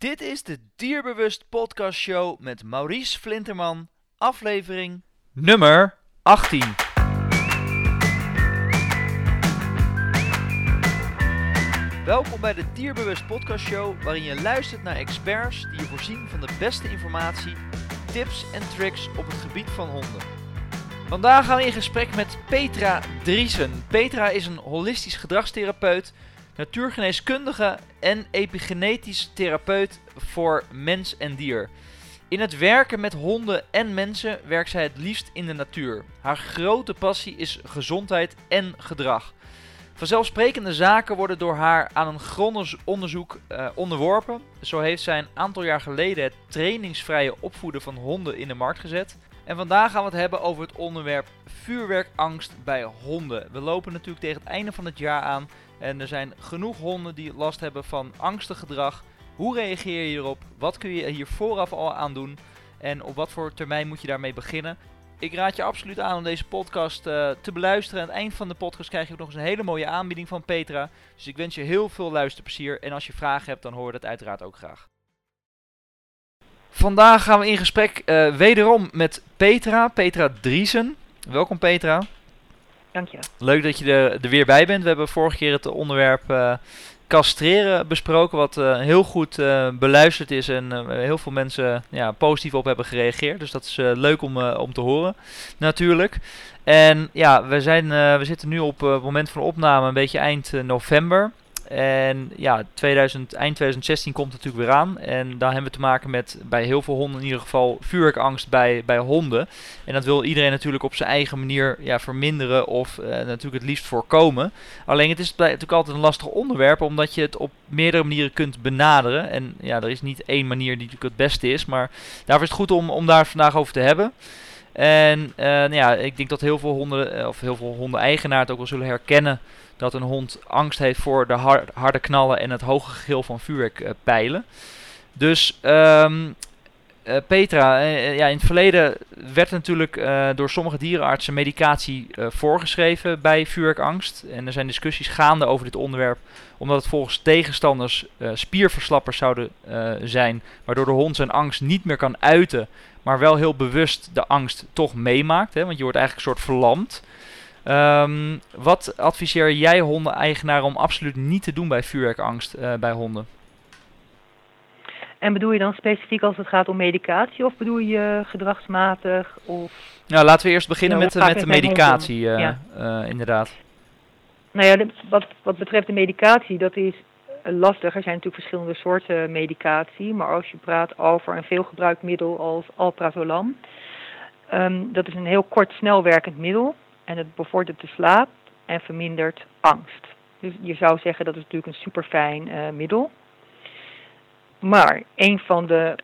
Dit is de Dierbewust Podcast Show met Maurice Flinterman, aflevering nummer 18. Welkom bij de Dierbewust Podcast Show, waarin je luistert naar experts die je voorzien van de beste informatie, tips en tricks op het gebied van honden. Vandaag gaan we in gesprek met Petra Driesen. Petra is een holistisch gedragstherapeut, natuurgeneeskundige en epigenetisch therapeut voor mens en dier. In het werken met honden en mensen werkt zij het liefst in de natuur. Haar grote passie is gezondheid en gedrag. Vanzelfsprekende zaken worden door haar aan een grondig onderzoek eh, onderworpen. Zo heeft zij een aantal jaar geleden het trainingsvrije opvoeden van honden in de markt gezet. En vandaag gaan we het hebben over het onderwerp vuurwerkangst bij honden. We lopen natuurlijk tegen het einde van het jaar aan en er zijn genoeg honden die last hebben van angstig gedrag. Hoe reageer je hierop? Wat kun je hier vooraf al aan doen? En op wat voor termijn moet je daarmee beginnen? Ik raad je absoluut aan om deze podcast uh, te beluisteren. Aan het eind van de podcast krijg je ook nog eens een hele mooie aanbieding van Petra. Dus ik wens je heel veel luisterplezier. En als je vragen hebt, dan hoor je dat uiteraard ook graag. Vandaag gaan we in gesprek uh, wederom met Petra, Petra Driesen. Welkom Petra. Dank je. Leuk dat je er, er weer bij bent. We hebben vorige keer het onderwerp castreren besproken, wat uh, heel goed uh, beluisterd is en heel veel mensen ja, positief op hebben gereageerd. Dus dat is leuk om, om te horen, natuurlijk. En ja, we, zijn, we zitten nu op het moment van opname een beetje eind november. En ja, 2000, eind 2016 komt natuurlijk weer aan. En daar hebben we te maken met bij heel veel honden in ieder geval vuurwerkangst bij, bij honden. En dat wil iedereen natuurlijk op zijn eigen manier ja, verminderen of uh, natuurlijk het liefst voorkomen. Alleen het is natuurlijk altijd een lastig onderwerp omdat je het op meerdere manieren kunt benaderen. En ja, er is niet één manier die natuurlijk het beste is. Maar daarvoor is het goed om, om daar vandaag over te hebben. En uh, nou ja, ik denk dat heel veel honden, of heel veel honden-eigenaar ook wel zullen herkennen dat een hond angst heeft voor de har harde knallen en het hoge gegil van vuurwerkpijlen. Dus um, uh, Petra, uh, ja, in het verleden werd natuurlijk door sommige dierenartsen medicatie voorgeschreven bij vuurwerkangst. En er zijn discussies gaande over dit onderwerp, omdat het volgens tegenstanders spierverslappers zouden zijn, waardoor de hond zijn angst niet meer kan uiten, maar wel heel bewust de angst toch meemaakt. Hè, want je wordt eigenlijk een soort verlamd. Um, wat adviseer jij honden-eigenaren om absoluut niet te doen bij vuurwerkangst bij honden? En bedoel je dan specifiek als het gaat om medicatie of bedoel je gedragsmatig? Of... Nou, laten we eerst beginnen nou, met, met de medicatie, uh, ja. uh, inderdaad. Nou ja, wat, wat betreft de medicatie, dat is lastig. Er zijn natuurlijk verschillende soorten medicatie, maar als je praat over een veelgebruikt middel als alprazolam, um, dat is een heel kort snel werkend middel. En het bevordert de slaap en vermindert angst. Dus je zou zeggen dat is natuurlijk een superfijn uh, middel. Maar een van de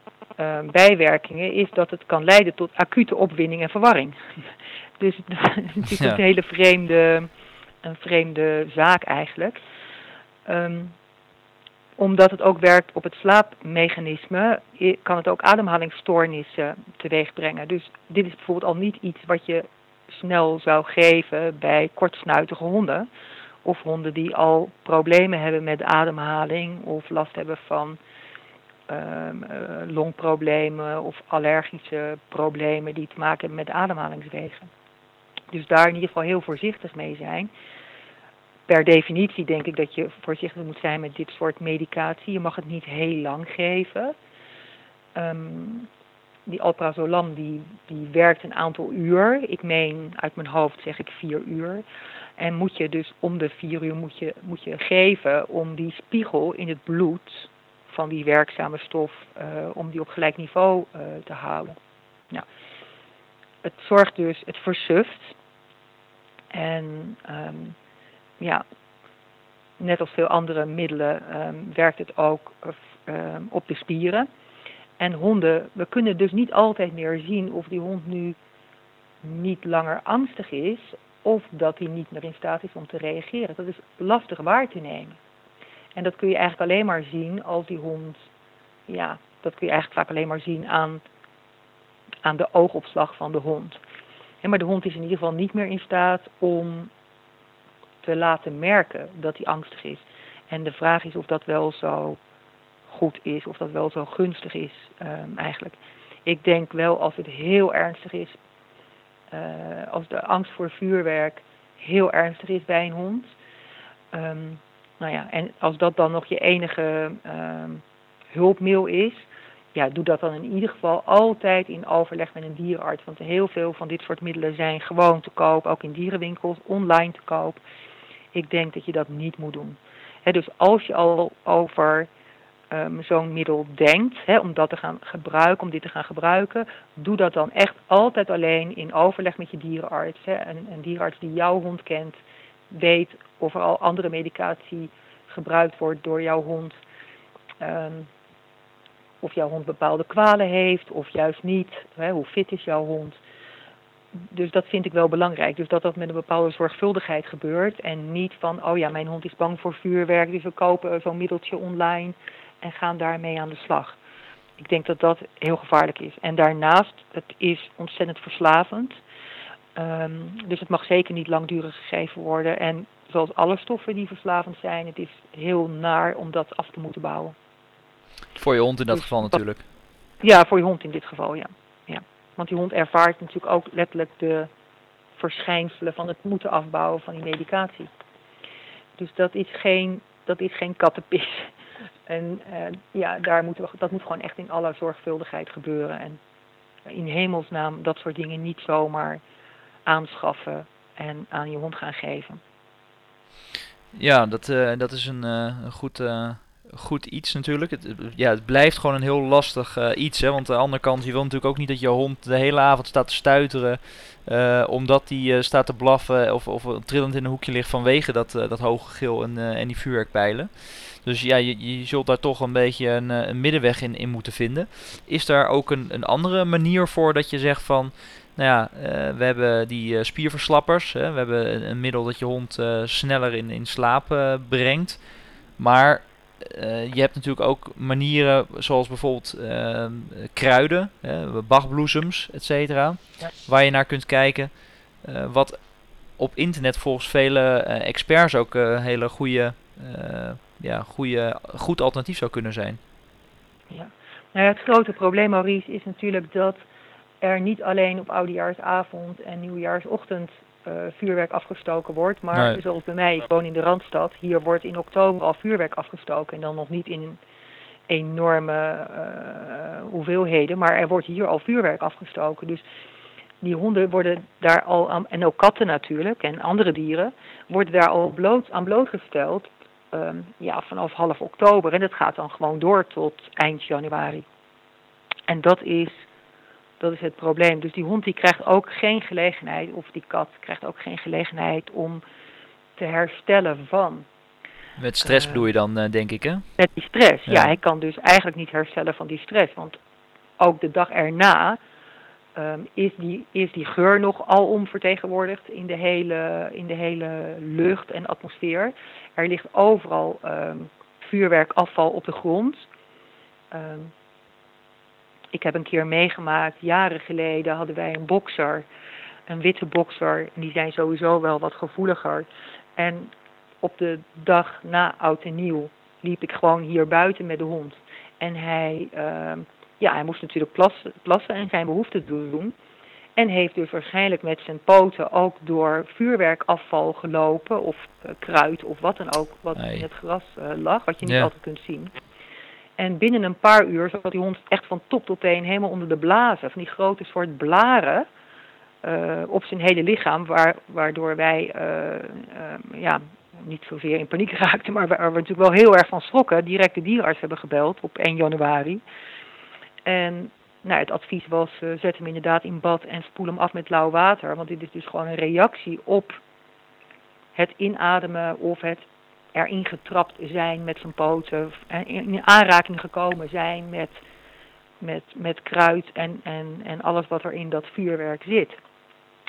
uh, bijwerkingen is dat het kan leiden tot acute opwinding en verwarring. dus het is ja. een hele vreemde, een vreemde zaak eigenlijk. Um, omdat het ook werkt op het slaapmechanisme, kan het ook ademhalingsstoornissen teweeg brengen. Dus dit is bijvoorbeeld al niet iets wat je snel zou geven bij kortsnuitige honden. Of honden die al problemen hebben met ademhaling of last hebben van longproblemen of allergische problemen die te maken hebben met ademhalingswegen. Dus daar in ieder geval heel voorzichtig mee zijn. Per definitie denk ik dat je voorzichtig moet zijn met dit soort medicatie. Je mag het niet heel lang geven. Um, die alprazolam die, die werkt een aantal uur. Ik meen uit mijn hoofd zeg ik vier uur. En moet je dus om de vier uur moet je, moet je geven om die spiegel in het bloed van die werkzame stof, uh, om die op gelijk niveau uh, te houden. Het zorgt dus, het versuft. En um, ja, net als veel andere middelen um, werkt het ook uh, op de spieren. En honden, we kunnen dus niet altijd meer zien of die hond nu niet langer angstig is of dat hij niet meer in staat is om te reageren. Dat is lastig waar te nemen. En dat kun je eigenlijk alleen maar zien als die hond, ja, dat kun je eigenlijk vaak alleen maar zien aan, aan de oogopslag van de hond. En maar de hond is in ieder geval niet meer in staat om te laten merken dat hij angstig is. En de vraag is of dat wel zo goed is, of dat wel zo gunstig is ehm, eigenlijk. Ik denk wel als het heel ernstig is, uh, als de angst voor vuurwerk heel ernstig is bij een hond. Um, nou ja, en als dat dan nog je enige um, hulpmiddel is, ja, doe dat dan in ieder geval altijd in overleg met een dierenarts. Want heel veel van dit soort middelen zijn gewoon te koop, ook in dierenwinkels, online te koop. Ik denk dat je dat niet moet doen. dus als je al over um, zo'n middel denkt, om dat te gaan gebruiken, om dit te gaan gebruiken, doe dat dan echt altijd alleen in overleg met je dierenarts. Een, een dierenarts die jouw hond kent, weet of er al andere medicatie gebruikt wordt door jouw hond. Um, of jouw hond bepaalde kwalen heeft of juist niet. Hè, hoe fit is jouw hond? Dus dat vind ik wel belangrijk. Dus dat dat met een bepaalde zorgvuldigheid gebeurt. En niet van, oh ja, mijn hond is bang voor vuurwerk, dus we kopen zo'n middeltje online en gaan daarmee aan de slag. Ik denk dat dat heel gevaarlijk is. En daarnaast, het is ontzettend verslavend. Um, dus het mag zeker niet langdurig gegeven worden. En zoals alle stoffen die verslavend zijn, het is heel naar om dat af te moeten bouwen. Voor je hond in dat dus geval natuurlijk. Ja, voor je hond in dit geval, ja. ja. Want die hond ervaart natuurlijk ook letterlijk de verschijnselen van het moeten afbouwen van die medicatie. Dus dat is geen, dat is geen kattenpis. En uh, ja, daar moeten we, dat moet gewoon echt in alle zorgvuldigheid gebeuren. En in hemelsnaam dat soort dingen niet zomaar aanschaffen en aan je hond gaan geven. Ja, dat, uh, dat is een, een goed, goed iets natuurlijk. Het, ja, het blijft gewoon een heel lastig iets. Hè? Want aan de andere kant, je wil natuurlijk ook niet dat je hond de hele avond staat te stuiteren. Omdat uh, staat te blaffen of, of trillend in een hoekje ligt vanwege dat, dat hoge gil en, en die vuurwerkpijlen. Dus ja, je, je zult daar toch een beetje een, een middenweg in, in moeten vinden. Is daar ook een, een andere manier voor dat je zegt van... Nou ja, we hebben die spierverslappers. Hè? We hebben een, een, middel dat je hond sneller in, in slaap brengt. Maar uh, je hebt natuurlijk ook manieren zoals bijvoorbeeld uh, kruiden, uh, bachbloesems, et cetera, ja. waar je naar kunt kijken. Eh, wat op internet volgens vele experts ook een hele goede, ja, goede, goed alternatief zou kunnen zijn. Ja. Nou ja, het grote probleem, Maurice, is natuurlijk dat er niet alleen op oudejaarsavond en nieuwjaarsochtend uh, vuurwerk afgestoken wordt. Maar nee. zoals bij mij, ik woon in de Randstad, hier wordt in oktober al vuurwerk afgestoken. En dan nog niet in enorme uh, hoeveelheden, maar er wordt hier al vuurwerk afgestoken. Dus die honden worden daar al, aan, en ook katten natuurlijk, en andere dieren, worden daar al bloot, aan blootgesteld um, ja, vanaf half oktober. En dat gaat dan gewoon door tot eind januari. En dat is dat is het probleem. Dus die hond die krijgt ook geen gelegenheid, of die kat krijgt ook geen gelegenheid om te herstellen van. Met stress uh, bedoel je dan, uh, denk ik, hè? Met die stress, ja. ja. Hij kan dus eigenlijk niet herstellen van die stress. Want ook de dag erna um, is, die, is die geur nog alom vertegenwoordigd in de, hele, in de hele lucht en atmosfeer. Er ligt overal um, vuurwerkafval op de grond. Um, ik heb een keer meegemaakt, jaren geleden hadden wij een bokser, een witte bokser. Die zijn sowieso wel wat gevoeliger. En op de dag na oud en nieuw liep ik gewoon hier buiten met de hond. En hij, uh, ja, hij moest natuurlijk plassen, plassen en zijn behoeften doen. En heeft dus waarschijnlijk met zijn poten ook door vuurwerkafval gelopen. Of uh, kruid of wat dan ook, wat nee. in het gras uh, lag, wat je niet ja. altijd kunt zien. En binnen een paar uur zat die hond echt van top tot teen helemaal onder de blazen. Van die grote soort blaren uh, op zijn hele lichaam. Waar, waardoor wij uh, uh, ja, niet zozeer in paniek raakten. Maar waar we natuurlijk wel heel erg van schrokken. Direct de dierenarts hebben gebeld op 1 januari. En nou, het advies was, zet hem inderdaad in bad en spoel hem af met lauw water. Want dit is dus gewoon een reactie op het inademen of het erin getrapt zijn met zijn poten, in aanraking gekomen zijn met, met, met kruid en, en, en alles wat er in dat vuurwerk zit.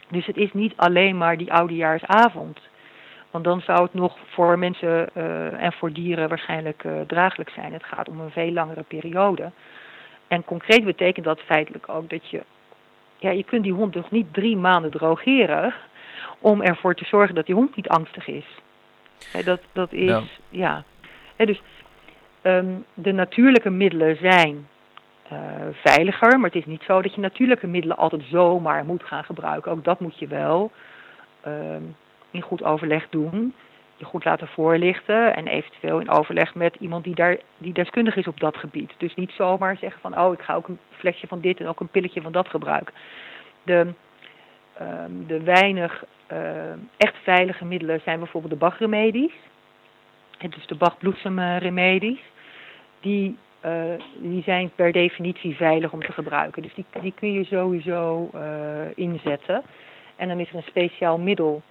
Dus het is niet alleen maar die oudejaarsavond. Want dan zou het nog voor mensen uh, en voor dieren waarschijnlijk uh, draaglijk zijn. Het gaat om een veel langere periode. En concreet betekent dat feitelijk ook dat je... Ja, je kunt die hond toch niet drie maanden drogeren... om ervoor te zorgen dat die hond niet angstig is. He, dat, dat is, ja. ja. He, dus ehm, de natuurlijke middelen zijn uh, veiliger, maar het is niet zo dat je natuurlijke middelen altijd zomaar moet gaan gebruiken. Ook dat moet je wel ehm, in goed overleg doen. Je goed laten voorlichten en eventueel in overleg met iemand die, daar, die deskundig is op dat gebied. Dus niet zomaar zeggen van, oh, ik ga ook een flesje van dit en ook een pilletje van dat gebruiken. De, ehm, de weinig echt veilige middelen zijn bijvoorbeeld de Bachremedies. Dus de Bach-bloesemremedies. Die uh, die zijn per definitie veilig om te gebruiken. Dus die, die kun je sowieso uh, inzetten. En dan is er een speciaal middel.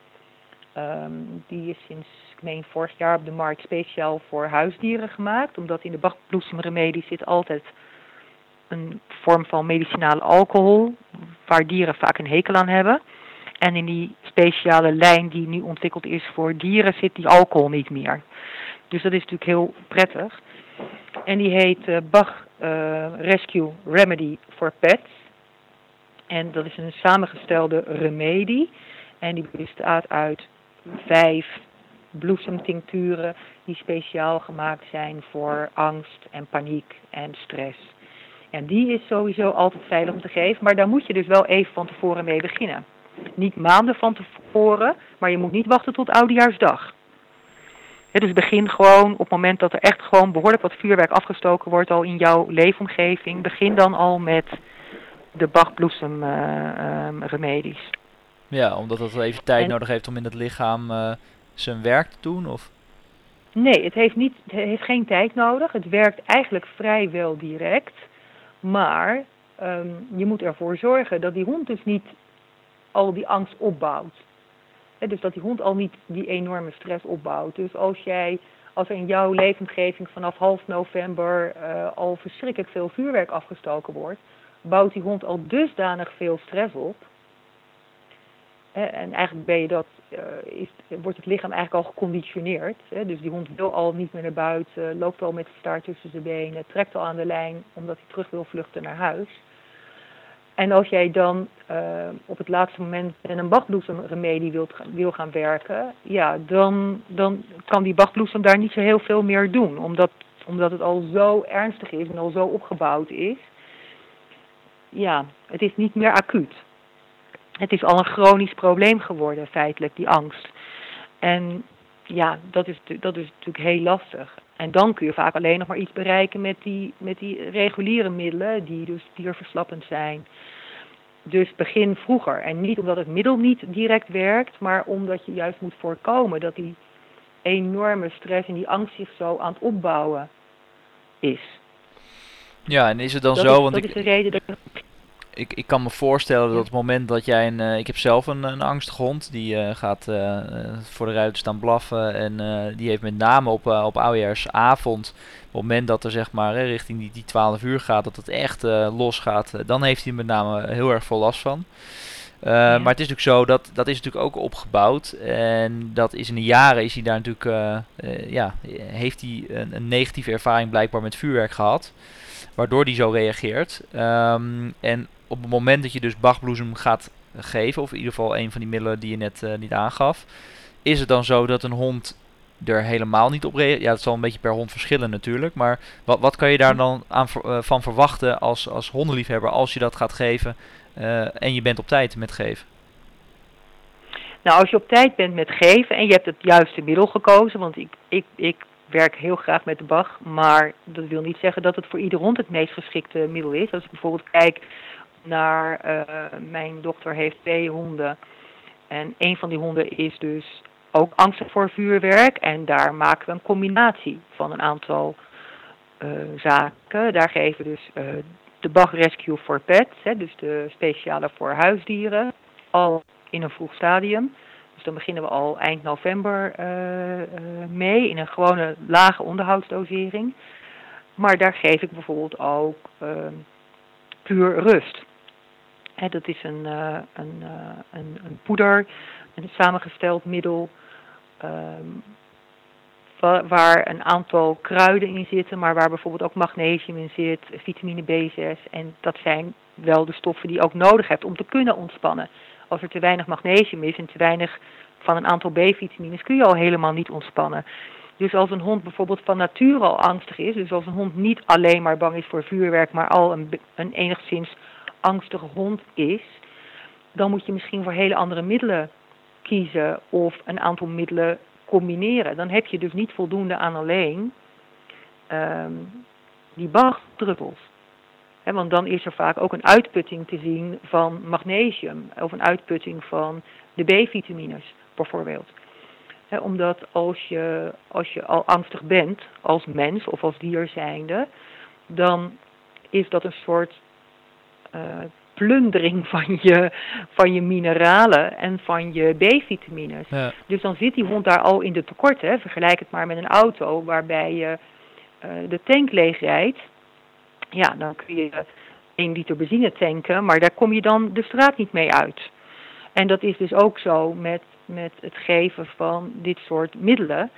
Um, die is sinds, ik meen, vorig jaar op de markt speciaal voor huisdieren gemaakt. Omdat in de bachbloesemremedie zit altijd een vorm van medicinale alcohol. Waar dieren vaak een hekel aan hebben. En in die speciale lijn die nu ontwikkeld is voor dieren zit die alcohol niet meer. Dus dat is natuurlijk heel prettig. En die heet uh, Bach uh, Rescue Remedy for Pets. En dat is een samengestelde remedie. En die bestaat uit vijf bloesemtincturen die speciaal gemaakt zijn voor angst en paniek en stress. En die is sowieso altijd veilig om te geven, maar daar moet je dus wel even van tevoren mee beginnen. Niet maanden van tevoren, maar je moet niet wachten tot oudejaarsdag dus begin gewoon op het moment dat er echt gewoon behoorlijk wat vuurwerk afgestoken wordt al in jouw leefomgeving. Begin dan al met de bachbloesem uh, remedies. Ja, omdat het even tijd nodig heeft om in het lichaam uh, zijn werk te doen? Of? Nee, het heeft, niet, het heeft geen tijd nodig. Het werkt eigenlijk vrijwel direct. Maar um, je moet ervoor zorgen dat die hond dus niet al die angst opbouwt dus dat die hond al niet die enorme stress opbouwt. Dus als jij, als er in jouw leefomgeving vanaf half november uh, al verschrikkelijk veel vuurwerk afgestoken wordt, bouwt die hond al dusdanig veel stress op. En eigenlijk ben je dat, uh, is, wordt het lichaam eigenlijk al geconditioneerd. Dus die hond wil al niet meer naar buiten, loopt al met de staart tussen zijn benen, trekt al aan de lijn omdat hij terug wil vluchten naar huis. En als jij dan uh, op het laatste moment met een bachbloesemremedie wilt, wil gaan werken, ja, dan, dan kan die bachbloesem daar niet zo heel veel meer doen. Omdat, omdat het al zo ernstig is en al zo opgebouwd is. Ja, het is niet meer acuut. Het is al een chronisch probleem geworden, feitelijk, die angst. En ja, dat is, dat is natuurlijk heel lastig. En dan kun je vaak alleen nog maar iets bereiken met die, met die reguliere middelen, die dus dierverslappend zijn. Dus begin vroeger. En niet omdat het middel niet direct werkt, maar omdat je juist moet voorkomen dat die enorme stress en die angst zich zo aan het opbouwen is. Ja, en is het dan dat zo? Is, want dat ik, is de reden dat ik, ik kan me voorstellen dat op het moment dat jij een. Uh, ik heb zelf een, een angstige hond. Die uh, gaat uh, voor de ruiten staan blaffen. En die heeft met name op, op oudejaarsavond. Op het moment dat er zeg maar richting die, die 12 uur gaat. Dat het echt los gaat. dan heeft hij met name heel erg veel last van. Ja. Maar het is natuurlijk zo, dat, dat is natuurlijk ook opgebouwd. En dat is in de jaren is hij daar natuurlijk. ja, heeft hij een, een negatieve ervaring blijkbaar met vuurwerk gehad waardoor die zo reageert. Um, en op het moment dat je dus Bachbloesem gaat geven, of in ieder geval een van die middelen die je net uh, niet aangaf, is het dan zo dat een hond er helemaal niet op reageert? Ja, dat zal een beetje per hond verschillen natuurlijk, maar wat, wat kan je daar dan aan, uh, van verwachten als, als hondenliefhebber als je dat gaat geven uh, en je bent op tijd met geven? Nou, als je op tijd bent met geven en je hebt het juiste middel gekozen, want ik, ik, ik werk heel graag met de Bach, maar dat wil niet zeggen dat het voor ieder hond het meest geschikte middel is. Als ik bijvoorbeeld kijk naar, uh, mijn dochter heeft twee honden. En een van die honden is dus ook angstig voor vuurwerk. En daar maken we een combinatie van een aantal uh, zaken. Daar geven we dus uh, de Bach Rescue for Pets, hè, dus de speciale voor huisdieren, al in een vroeg stadium. Dus dan beginnen we al eind november mee in een gewone lage onderhoudsdosering. Maar daar geef ik bijvoorbeeld ook puur rust dat is een, uh, een, een, poeder, een samengesteld middel. Um, waar een aantal kruiden in zitten, maar waar bijvoorbeeld ook magnesium in zit, vitamine B6. En dat zijn wel de stoffen die je ook nodig hebt om te kunnen ontspannen. Als er te weinig magnesium is en te weinig van een aantal B-vitamines kun je al helemaal niet ontspannen. Dus als een hond bijvoorbeeld van nature al angstig is, dus als een hond niet alleen maar bang is voor vuurwerk, maar al een, een enigszins angstige hond is, dan moet je misschien voor hele andere middelen kiezen of een aantal middelen combineren. Dan heb je dus niet voldoende aan alleen um, die bachdruppels. Want dan is er vaak ook een uitputting te zien van magnesium of een uitputting van de B-vitamines bijvoorbeeld. omdat als je, als je al angstig bent als mens of als dier zijnde, dan is dat een soort uh, plundering van je, van je mineralen en van je B-vitamines. Ja. Dus dan zit die hond daar al in de tekorten. Vergelijk het maar met een auto waarbij je uh, de tank leeg rijdt. Ja, dan kun je 1 liter benzine tanken, maar daar kom je dan de straat niet mee uit. En dat is dus ook zo met, met het geven van dit soort middelen.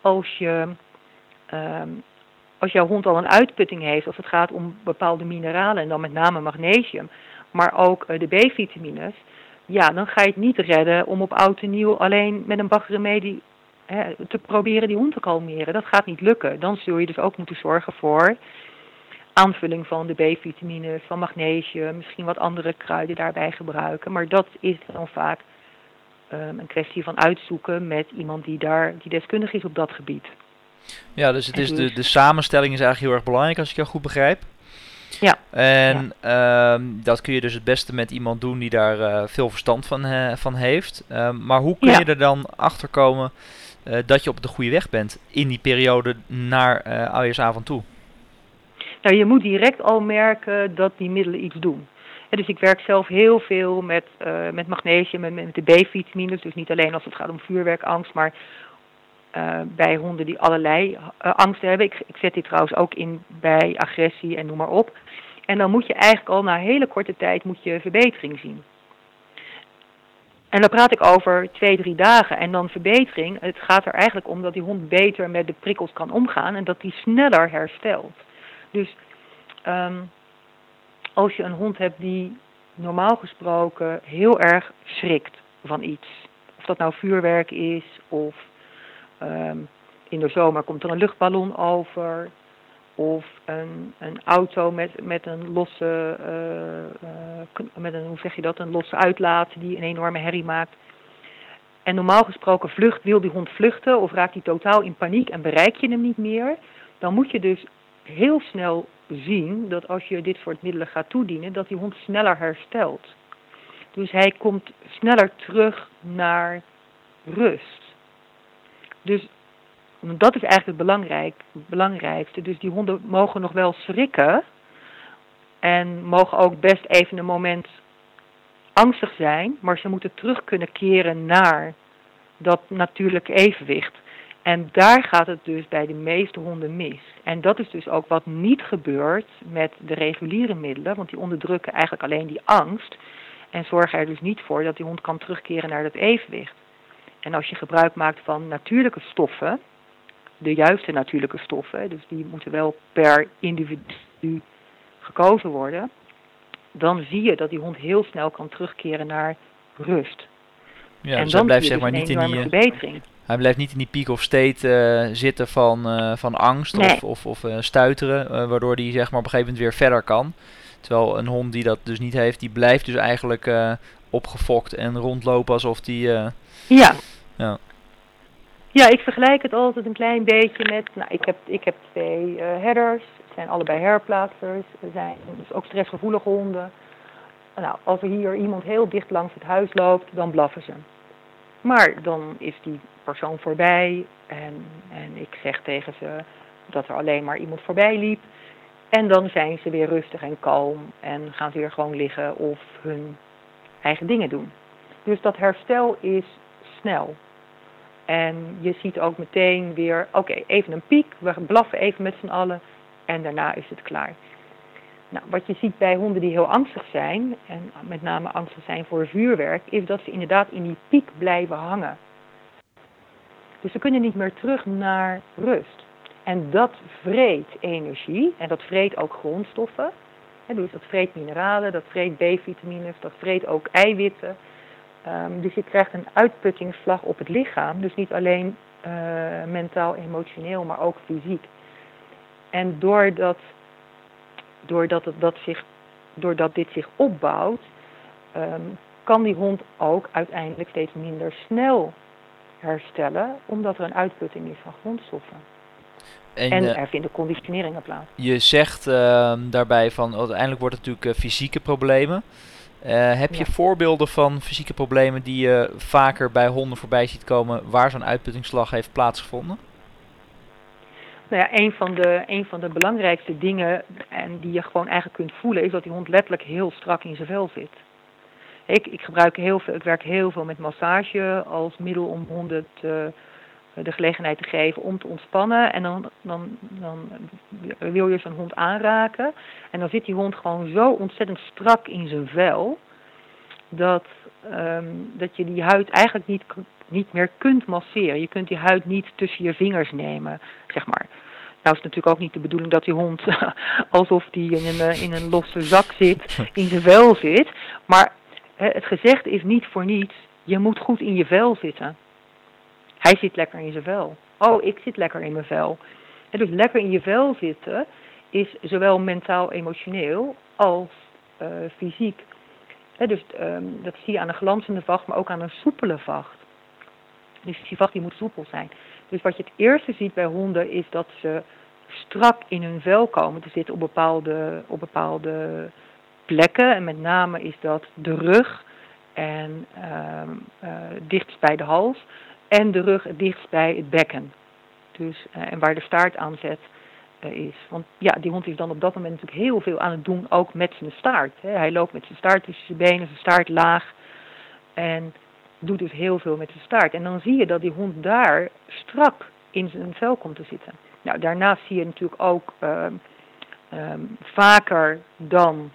Als je um, als jouw hond al een uitputting heeft, als het gaat om bepaalde mineralen en dan met name magnesium, maar ook eh, de B-vitamines, ja, dan ga je het niet redden om op oud en nieuw alleen met een bagremedie hè, te proberen die hond te kalmeren. Dat gaat niet lukken. Dan zul je dus ook moeten zorgen voor aanvulling van de B-vitamines, van magnesium, misschien wat andere kruiden daarbij gebruiken. Maar dat is dan vaak um, een kwestie van uitzoeken met iemand die daar die deskundig is op dat gebied. Ja, dus het is de, de samenstelling is eigenlijk heel erg belangrijk als ik jou goed begrijp. Ja. En ehm, dat kun je dus het beste met iemand doen die daar uh, veel verstand van, uh, van heeft. Um, maar hoe kun je er dan achter komen uh, dat je op de goede weg bent in die periode naar uh, oudejaarsavond toe? Nou, je moet direct al merken dat die middelen iets doen. dus ik werk zelf heel veel met, met magnesium en met de B-vitamines. Dus niet alleen als het gaat om vuurwerkangst, maar uh, bij honden die allerlei uh, angsten hebben. Ik, ik, zet dit trouwens ook in bij agressie en noem maar op. En dan moet je eigenlijk al na hele korte tijd moet je verbetering zien. En dan praat ik over twee, drie dagen. En dan verbetering, het gaat er eigenlijk om dat die hond beter met de prikkels kan omgaan en dat die sneller herstelt. Dus um, als je een hond hebt die normaal gesproken heel erg schrikt van iets. Of dat nou vuurwerk is of Um, in de zomer komt er een luchtballon over. Of een, een auto met, met een losse, uh, uh, met een, hoe zeg je dat, een losse uitlaat die een enorme herrie maakt. En normaal gesproken vlucht, wil die hond vluchten of raakt hij totaal in paniek en bereik je hem niet meer. Dan moet je dus heel snel zien dat als je dit soort middelen gaat toedienen, dat die hond sneller herstelt. Dus hij komt sneller terug naar rust. Dus dat is eigenlijk het belangrijk, belangrijkste. Dus die honden mogen nog wel schrikken. En mogen ook best even een moment angstig zijn. Maar ze moeten terug kunnen keren naar dat natuurlijke evenwicht. En daar gaat het dus bij de meeste honden mis. En dat is dus ook wat niet gebeurt met de reguliere middelen. Want die onderdrukken eigenlijk alleen die angst. En zorgen er dus niet voor dat die hond kan terugkeren naar dat evenwicht. En als je gebruik maakt van natuurlijke stoffen, de juiste natuurlijke stoffen, dus die moeten wel per individu gekozen worden, dan zie je dat die hond heel snel kan terugkeren naar rust. Ja, en dus dan blijft zeg dus maar niet in die verbetering. Hij blijft niet in die peak of state uh, zitten van, uh, van angst nee. of, of, of uh, stuiteren, waardoor hij zeg maar op een gegeven moment weer verder kan. Terwijl een hond die dat dus niet heeft, die blijft dus eigenlijk opgefokt en rondlopen alsof die... ja. ja. Ja, ik vergelijk het altijd een klein beetje met, nou, ik heb, ik heb twee herders, het zijn allebei herplaatsers, ze zijn dus ook stressgevoelige honden. Nou, als er hier iemand heel dicht langs het huis loopt, dan blaffen ze. Maar dan is die persoon voorbij en, en ik zeg tegen ze dat er alleen maar iemand voorbij liep. En dan zijn ze weer rustig en kalm en gaan ze weer gewoon liggen of hun eigen dingen doen. Dus dat herstel is snel. En je ziet ook meteen weer, oké, even een piek, we blaffen even met z'n allen en daarna is het klaar. Nou, wat je ziet bij honden die heel angstig zijn, en met name angstig zijn voor vuurwerk, is dat ze inderdaad in die piek blijven hangen. Dus ze kunnen niet meer terug naar rust. En dat vreet energie en dat vreet ook grondstoffen. dus dat vreet mineralen, dat vreet B-vitamines, dat vreet ook eiwitten. Um, dus je krijgt een uitputtingsslag op het lichaam. Dus niet alleen mentaal, emotioneel, maar ook fysiek. En doordat, doordat, het, dat zich, doordat dit zich opbouwt, ehm, kan die hond ook uiteindelijk steeds minder snel herstellen, omdat er een uitputting is van grondstoffen. En, en er vinden conditioneringen plaats. Je zegt uh, daarbij van uiteindelijk wordt het natuurlijk uh, fysieke problemen. Uh, heb je voorbeelden van fysieke problemen die je vaker bij honden voorbij ziet komen waar zo'n uitputtingsslag heeft plaatsgevonden? Nou ja, een van, de, een van de belangrijkste dingen en die je gewoon eigenlijk kunt voelen is dat die hond letterlijk heel strak in zijn vel zit. Ik, ik gebruik heel veel, ik werk heel veel met massage als middel om honden te, de gelegenheid te geven om te ontspannen. En dan, dan, dan wil je zo'n hond aanraken. En dan zit die hond gewoon zo ontzettend strak in zijn vel. Dat, um, dat je die huid eigenlijk niet, niet meer kunt masseren. Je kunt die huid niet tussen je vingers nemen, zeg maar. Nou is natuurlijk ook niet de bedoeling dat die hond alsof die in een, in een losse zak zit, in zijn vel zit. Maar het gezegd is niet voor niets, je moet goed in je vel zitten. Hij zit lekker in zijn vel. Oh, ik zit lekker in mijn vel. Dus lekker in je vel zitten is zowel mentaal, emotioneel als uh, fysiek. dus um, dat zie je aan een glanzende vacht, maar ook aan een soepele vacht. Dus die vacht die moet soepel zijn. Dus wat je het eerste ziet bij honden is dat ze strak in hun vel komen te zitten op bepaalde, op bepaalde plekken. En met name is dat de rug en uh, dichtst bij de hals en de rug dichtst bij het bekken. Dus, uh, en waar de staart aan zet uh, is. Want ja, die hond is dan op dat moment natuurlijk heel veel aan het doen, ook met zijn staart. Hij loopt met zijn staart tussen zijn benen, zijn staart laag. En doet dus heel veel met zijn staart. En dan zie je dat die hond daar strak in zijn vel komt te zitten. Nou, daarnaast zie je natuurlijk ook uh, um, vaker dan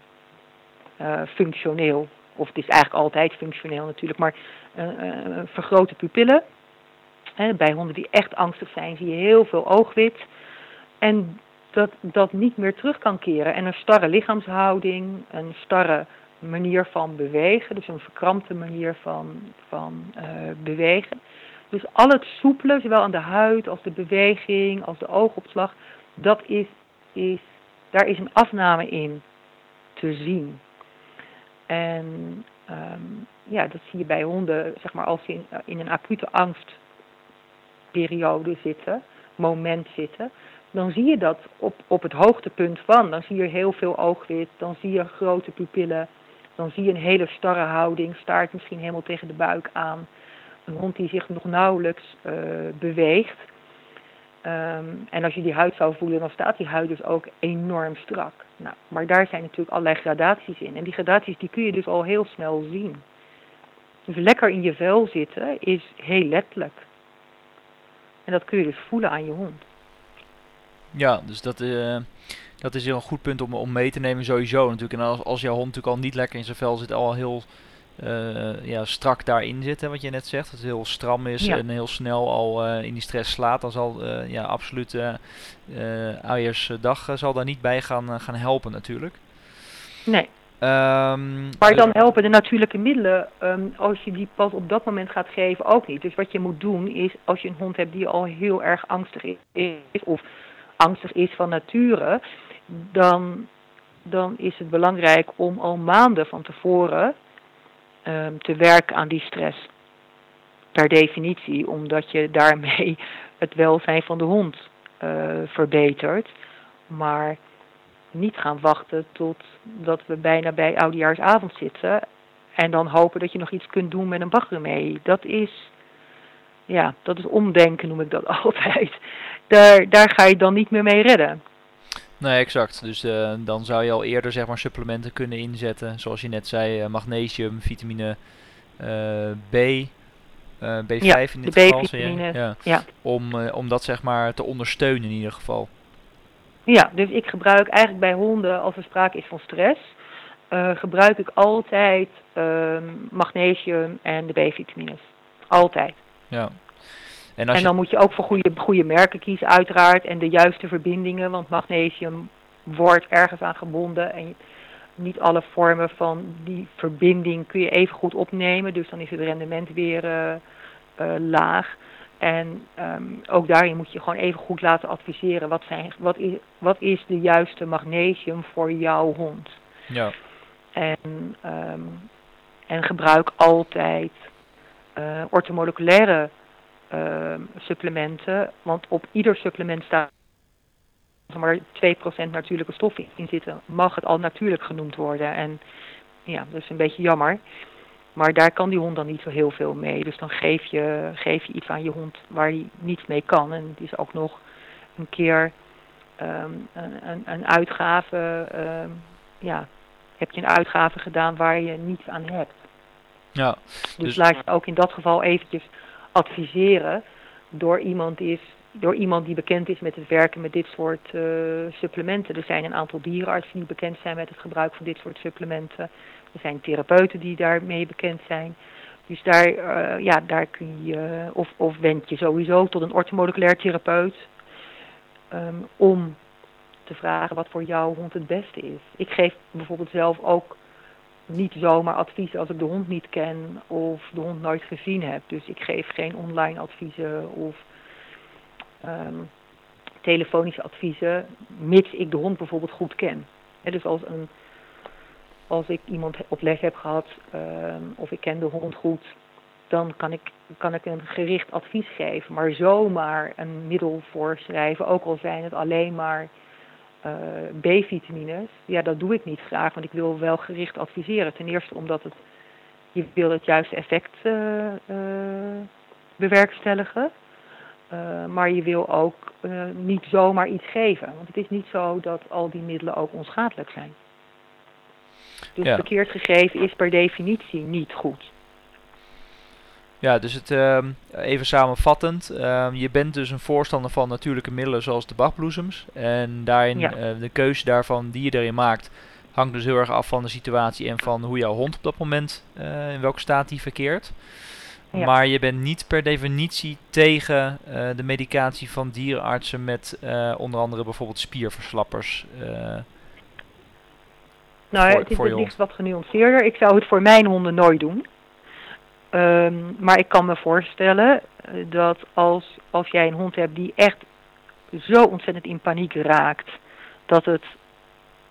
functioneel, of het is eigenlijk altijd functioneel natuurlijk, maar uh, vergrote pupillen bij honden die echt angstig zijn zie je heel veel oogwit. En dat dat niet meer terug kan keren. En een starre lichaamshouding, een starre manier van bewegen, dus een verkrampte manier van, van bewegen. Dus al het soepele, zowel aan de huid als de beweging, als de oogopslag, dat is, is, daar is een afname in te zien. En um, ja, dat zie je bij honden, zeg maar, als ze in, in een acute angst periode zitten, moment zitten, dan zie je dat op, op het hoogtepunt van. Dan zie je heel veel oogwit, dan zie je grote pupillen, dan zie je een hele starre houding, staart misschien helemaal tegen de buik aan. Een hond die zich nog nauwelijks uh, beweegt. Um, en als je die huid zou voelen, dan staat die huid dus ook enorm strak. Nou, maar daar zijn natuurlijk allerlei gradaties in. En die gradaties die kun je dus al heel snel zien. Dus lekker in je vel zitten is heel letterlijk. En dat kun je dus voelen aan je hond. Ja, dus dat, uh, dat is een goed punt om, om mee te nemen sowieso natuurlijk. En als, als jouw hond natuurlijk al niet lekker in zijn vel zit, al heel uh, ja, strak daarin zit, hè, wat je net zegt. Dat het heel stram is en heel snel al uh, in die stress slaat. Dan zal ja, absoluut uh, dag zal daar niet bij gaan, gaan helpen natuurlijk. Nee. Um, maar dan helpen de natuurlijke middelen um, als je die pas op dat moment gaat geven ook niet. Dus wat je moet doen is, als je een hond hebt die al heel erg angstig is of angstig is van nature, dan, dan is het belangrijk om al maanden van tevoren um, te werken aan die stress. Per definitie, omdat je daarmee het welzijn van de hond uh, verbetert. Maar niet gaan wachten tot dat we bijna bij oudejaarsavond zitten. En dan hopen dat je nog iets kunt doen met een baggermee. Dat is, ja, dat is omdenken noem ik dat altijd. Daar, daar ga je dan niet meer mee redden. Nee, exact. Dus uh, dan zou je al eerder zeg maar supplementen kunnen inzetten. Zoals je net zei, uh, magnesium, vitamine uh, B, B5 ja, in dit geval. Ja, ja. Om, om dat zeg maar te ondersteunen in ieder geval. Ja, dus ik gebruik eigenlijk bij honden, als er sprake is van stress, gebruik ik altijd uh, magnesium en de B-vitamines. Altijd. Ja. En, dan moet je ook voor goede, goede merken kiezen uiteraard en de juiste verbindingen, want magnesium wordt ergens aan gebonden en niet alle vormen van die verbinding kun je even goed opnemen, dus dan is het rendement weer uh, laag. En ehm, ook daarin moet je gewoon even goed laten adviseren. Wat, zijn, wat, is, wat is de juiste magnesium voor jouw hond? Ja. En, ehm, en gebruik altijd uh, ortomoleculaire uh, supplementen. Want op ieder supplement staat maar 2% natuurlijke stoffen in zitten. Mag het al natuurlijk genoemd worden. En ja, dat is een beetje jammer. Maar daar kan die hond dan niet zo heel veel mee. Dus dan geef je, geef je iets aan je hond waar hij niets mee kan. En het is ook nog een keer um, een, een, een, uitgave. Um, ja, heb je een uitgave gedaan waar je niets aan hebt. Ja, dus, dus laat je ook in dat geval eventjes adviseren door iemand, is, door iemand die bekend is met het werken met dit soort uh, supplementen. Er zijn een aantal dierenartsen die bekend zijn met het gebruik van dit soort supplementen. Er zijn therapeuten die daarmee bekend zijn. Dus daar, uh, ja, daar kun je, of, of wend je sowieso tot een orthomoleculair therapeut um, om te vragen wat voor jouw hond het beste is. Ik geef bijvoorbeeld zelf ook niet zomaar advies als ik de hond niet ken of de hond nooit gezien heb. Dus ik geef geen online adviezen of um, telefonische adviezen, mits ik de hond bijvoorbeeld goed ken. Dus als, een, als ik iemand op les heb gehad um, of ik ken de hond goed, dan kan ik, kan ik een gericht advies geven. Maar zomaar een middel voorschrijven, ook al zijn het alleen maar B-vitamines, ja, dat doe ik niet graag, want ik wil wel gericht adviseren. Ten eerste omdat het, je wil het juiste effect uh, uh, bewerkstelligen. maar je wil ook niet zomaar iets geven. Want het is niet zo dat al die middelen ook onschadelijk zijn. Dus ja. verkeerd gegeven is per definitie niet goed. Ja, dus het, uh, even samenvattend. Uh, je bent dus een voorstander van natuurlijke middelen zoals de bachbloesems. En daarin, ja. uh, de keuze daarvan die je erin maakt, hangt dus heel erg af van de situatie en van hoe jouw hond op dat moment, eh, in welke staat die verkeert. Ja. Maar je bent niet per definitie tegen de medicatie van dierenartsen met onder andere bijvoorbeeld spierverslappers. nou, voor, het is het liefst wat genuanceerder. Ik zou het voor mijn honden nooit doen. Um, maar ik kan me voorstellen eh, dat als, als jij een hond hebt die echt zo ontzettend in paniek raakt, dat het,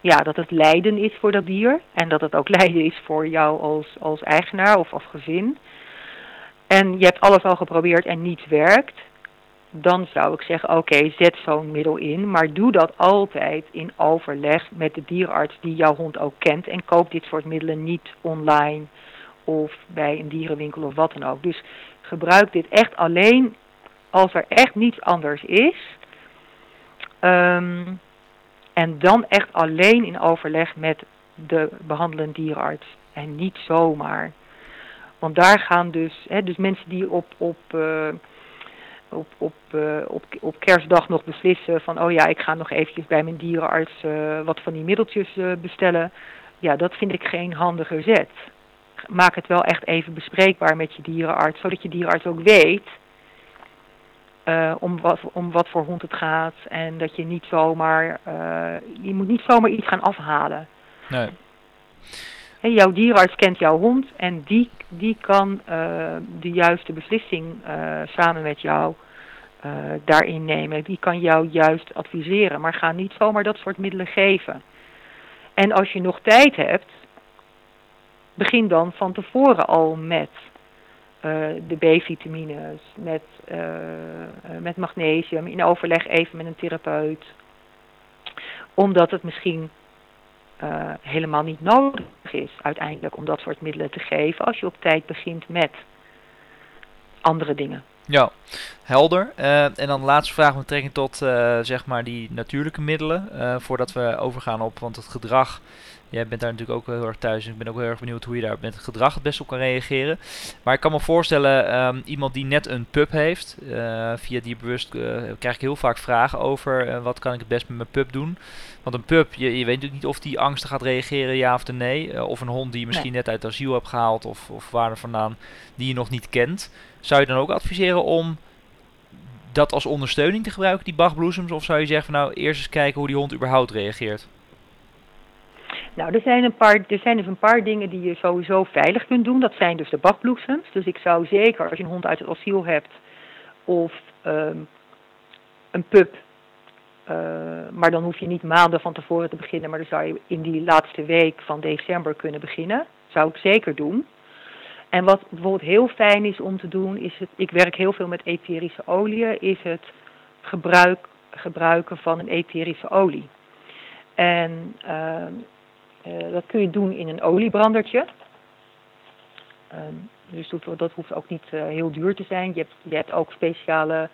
ja, dat het lijden is voor dat dier. En dat het ook lijden is voor jou als, als eigenaar of als gezin. En je hebt alles al geprobeerd en niets werkt. Dan zou ik zeggen, oké, zet zo'n middel in. Maar doe dat altijd in overleg met de dierenarts die jouw hond ook kent. En koop dit soort middelen niet online of bij een dierenwinkel of wat dan ook. Dus gebruik dit echt alleen als er echt niets anders is. Um, en dan echt alleen in overleg met de behandelende dierenarts. En niet zomaar. Want daar gaan dus, hè, dus mensen die op, op, uh, op, op, uh, op, op kerstdag nog beslissen van, oh ja, ik ga nog eventjes bij mijn dierenarts uh, wat van die middeltjes bestellen. Ja, dat vind ik geen handige zet maak het wel echt even bespreekbaar met je dierenarts, zodat je dierenarts ook weet uh, om, wat, om wat voor hond het gaat. En dat je niet zomaar, uh, je moet niet zomaar iets gaan afhalen. Nee. Hey, jouw dierenarts kent jouw hond en die, die kan uh, de juiste beslissing samen met jou daarin nemen. Die kan jou juist adviseren, maar ga niet zomaar dat soort middelen geven. En als je nog tijd hebt, begin dan van tevoren al met uh, de B-vitamines, met, uh, met magnesium, in overleg even met een therapeut. Omdat het misschien helemaal niet nodig is uiteindelijk om dat soort middelen te geven als je op tijd begint met andere dingen. Ja, helder. En dan de laatste vraag met betrekking tot zeg maar die natuurlijke middelen. Voordat we overgaan op, want het gedrag Jij bent daar natuurlijk ook heel erg thuis. En ik ben ook heel erg benieuwd hoe je daar met het gedrag het best op kan reageren. Maar ik kan me voorstellen, um, iemand die net een pup heeft, uh, via die bewust uh, krijg ik heel vaak vragen over uh, wat kan ik het best met mijn pup doen. Want een pup, je, je weet natuurlijk niet of die angstig gaat reageren, ja of nee. of een hond die je misschien nee. net uit asiel hebt gehaald of, of waar er vandaan, die je nog niet kent. Zou je dan ook adviseren om dat als ondersteuning te gebruiken, die bachbloesems? Of zou je zeggen van nou, eerst eens kijken hoe die hond überhaupt reageert? Nou, er zijn, een paar, er zijn dus een paar dingen die je sowieso veilig kunt doen. Dat zijn dus de bakbloesems. Dus ik zou zeker, als je een hond uit het asiel hebt, of ehm, een pub. Uh, maar dan hoef je niet maanden van tevoren te beginnen, maar dan zou je in die laatste week van december kunnen beginnen. Zou ik zeker doen. En wat bijvoorbeeld heel fijn is om te doen, is het, ik werk heel veel met etherische oliën, is het gebruik, gebruiken van een etherische olie. En uh, uh, dat kun je doen in een oliebrandertje. Ehm, dus dat, dat, hoeft ook niet uh, heel duur te zijn. Je hebt, je hebt ook speciale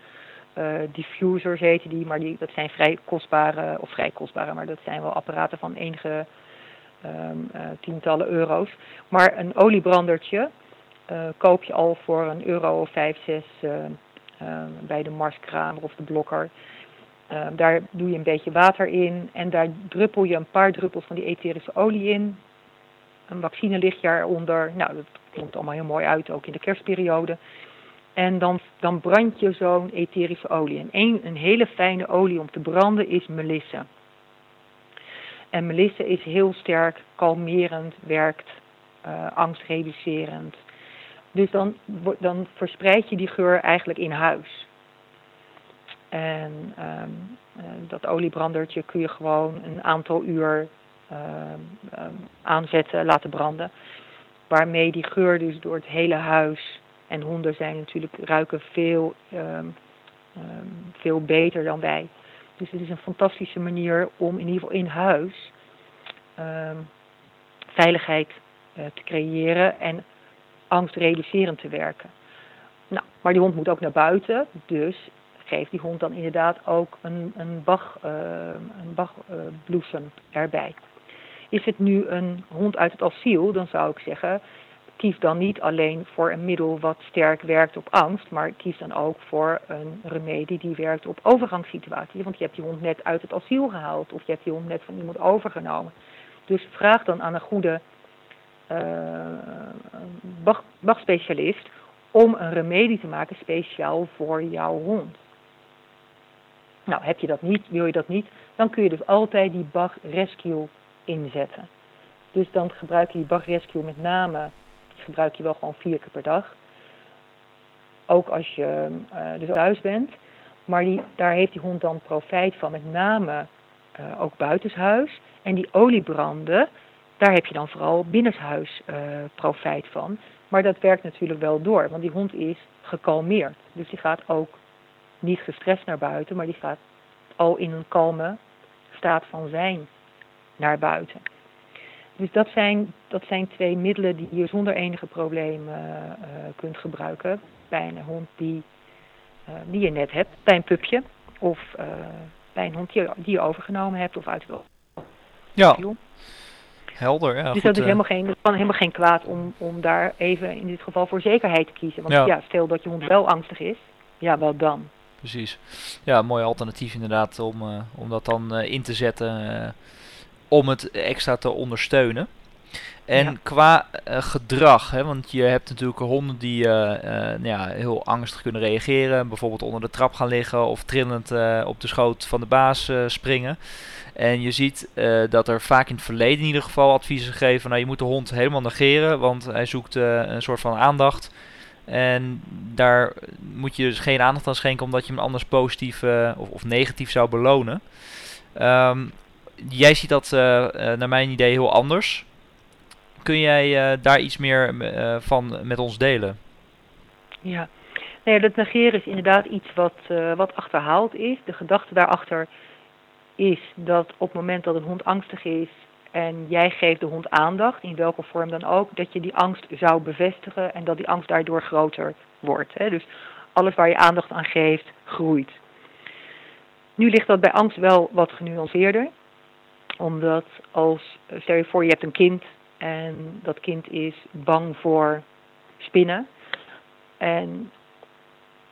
diffusers, heten die, maar die, dat zijn vrij kostbare, of vrij kostbare, maar dat zijn wel apparaten van enige um, tientallen euro's. Maar een oliebrandertje koop je al voor een euro of vijf, zes bij de Marskramer of de Blokker. Uh, daar doe je een beetje water in en daar druppel je een paar druppels van die etherische olie in. Een vaccinelichtje eronder. Nou, dat komt allemaal heel mooi uit, ook in de kerstperiode. En dan, dan brand je zo'n etherische olie. En een, een hele fijne olie om te branden is melisse. En melisse is heel sterk kalmerend, werkt uh, angstreducerend. Dus dan, dan verspreid je die geur eigenlijk in huis. En um, uh, dat oliebrandertje kun je gewoon een aantal uur uh, um, aanzetten, laten branden. Waarmee die geur dus door het hele huis, en honden zijn natuurlijk, ruiken veel, veel beter dan wij. Dus het is een fantastische manier om in ieder geval in huis veiligheid uh, te creëren en angstreducerend te werken. Nou, maar die hond moet ook naar buiten, dus geeft die hond dan inderdaad ook een, een, bach, uh, een bachbloesem uh, erbij. Is het nu een hond uit het asiel, dan zou ik zeggen, kies dan niet alleen voor een middel wat sterk werkt op angst, maar kies dan ook voor een remedie die werkt op overgangssituaties. Want je hebt die hond net uit het asiel gehaald of je hebt die hond net van iemand overgenomen. Dus vraag dan aan een goede uh, bach, bachspecialist om een remedie te maken speciaal voor jouw hond. Nou, heb je dat niet, wil je dat niet, dan kun je dus altijd die Bach Rescue inzetten. Dus dan gebruik je die Bach Rescue met name, gebruik je wel gewoon vier keer per dag. Ook als je uh, dus thuis bent. Maar die, daar heeft die hond dan profijt van, met name uh, ook buitenshuis. En die oliebranden, daar heb je dan vooral binnenshuis uh, profijt van. Maar dat werkt natuurlijk wel door, want die hond is gekalmeerd. Dus die gaat ook niet gestrest naar buiten, maar die gaat al in een kalme staat van zijn naar buiten. Dus dat zijn, dat zijn twee middelen die je zonder enige probleem uh, uh, kunt gebruiken bij een hond die, uh, die je net hebt, bij een pupje of bij een hond die, die, je overgenomen hebt of uit wil. Ja, helder. Ja, dus goed, dat is helemaal geen, dat kan helemaal geen kwaad om, om daar even in dit geval voor zekerheid te kiezen. Want Ja. ja, stel dat je hond wel angstig is, ja, wat dan? Precies. Ja, een mooi alternatief inderdaad om, eh, om dat dan eh, in te zetten eh, om het extra te ondersteunen. En Ja. qua gedrag, hè, want je hebt natuurlijk honden die nou ja, heel angstig kunnen reageren. Bijvoorbeeld onder de trap gaan liggen of trillend op de schoot van de baas springen. En je ziet dat er vaak in het verleden in ieder geval adviezen gegeven. Nou, je moet de hond helemaal negeren, want hij zoekt een soort van aandacht. En daar moet je dus geen aandacht aan schenken, omdat je hem anders positief eh, of, of negatief zou belonen. Ehm, jij ziet dat eh, eh, naar mijn idee heel anders. Kun jij daar iets meer van met ons delen? Ja, nee, dat negeren is inderdaad iets wat, wat achterhaald is. De gedachte daarachter is dat op het moment dat een hond angstig is en jij geeft de hond aandacht, in welke vorm dan ook, dat je die angst zou bevestigen en dat die angst daardoor groter wordt. Hè? Dus alles waar je aandacht aan geeft, groeit. Nu ligt dat bij angst wel wat genuanceerder, omdat als, stel je voor je hebt een kind en dat kind is bang voor spinnen. En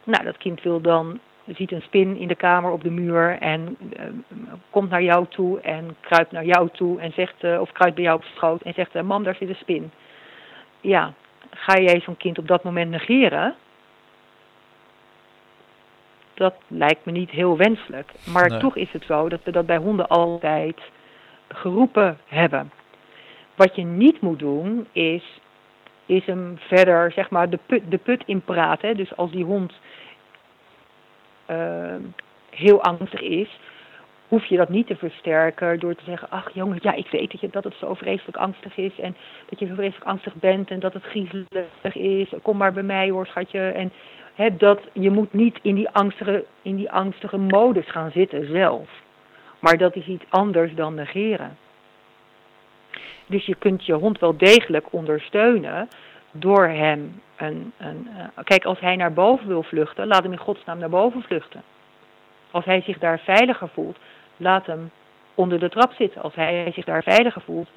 nou, dat kind wil dan, ziet een spin in de kamer op de muur en uh, komt naar jou toe en kruipt naar jou toe en zegt, uh, of kruipt bij jou op schoot en zegt, uh, mam, daar zit een spin. Ja, ga jij zo'n kind op dat moment negeren? Dat lijkt me niet heel wenselijk. Maar Nee. toch is het zo dat we dat bij honden altijd geroepen hebben. Wat je niet moet doen is is hem verder zeg maar de put, de put in praten. Dus als die hond ehm, heel angstig is, hoef je dat niet te versterken door te zeggen, ach jongen, ja, ik weet dat, je, dat het zo vreselijk angstig is en dat je zo vreselijk angstig bent en dat het griezelig is. Kom maar bij mij hoor, schatje. En dat, je moet niet in die, angstige, in die angstige modus gaan zitten zelf. Maar dat is iets anders dan negeren. Dus je kunt je hond wel degelijk ondersteunen door hem een, een uh, kijk, als hij naar boven wil vluchten, laat hem in godsnaam naar boven vluchten. Als hij zich daar veiliger voelt, laat hem onder de trap zitten. Als hij zich daar veiliger voelt,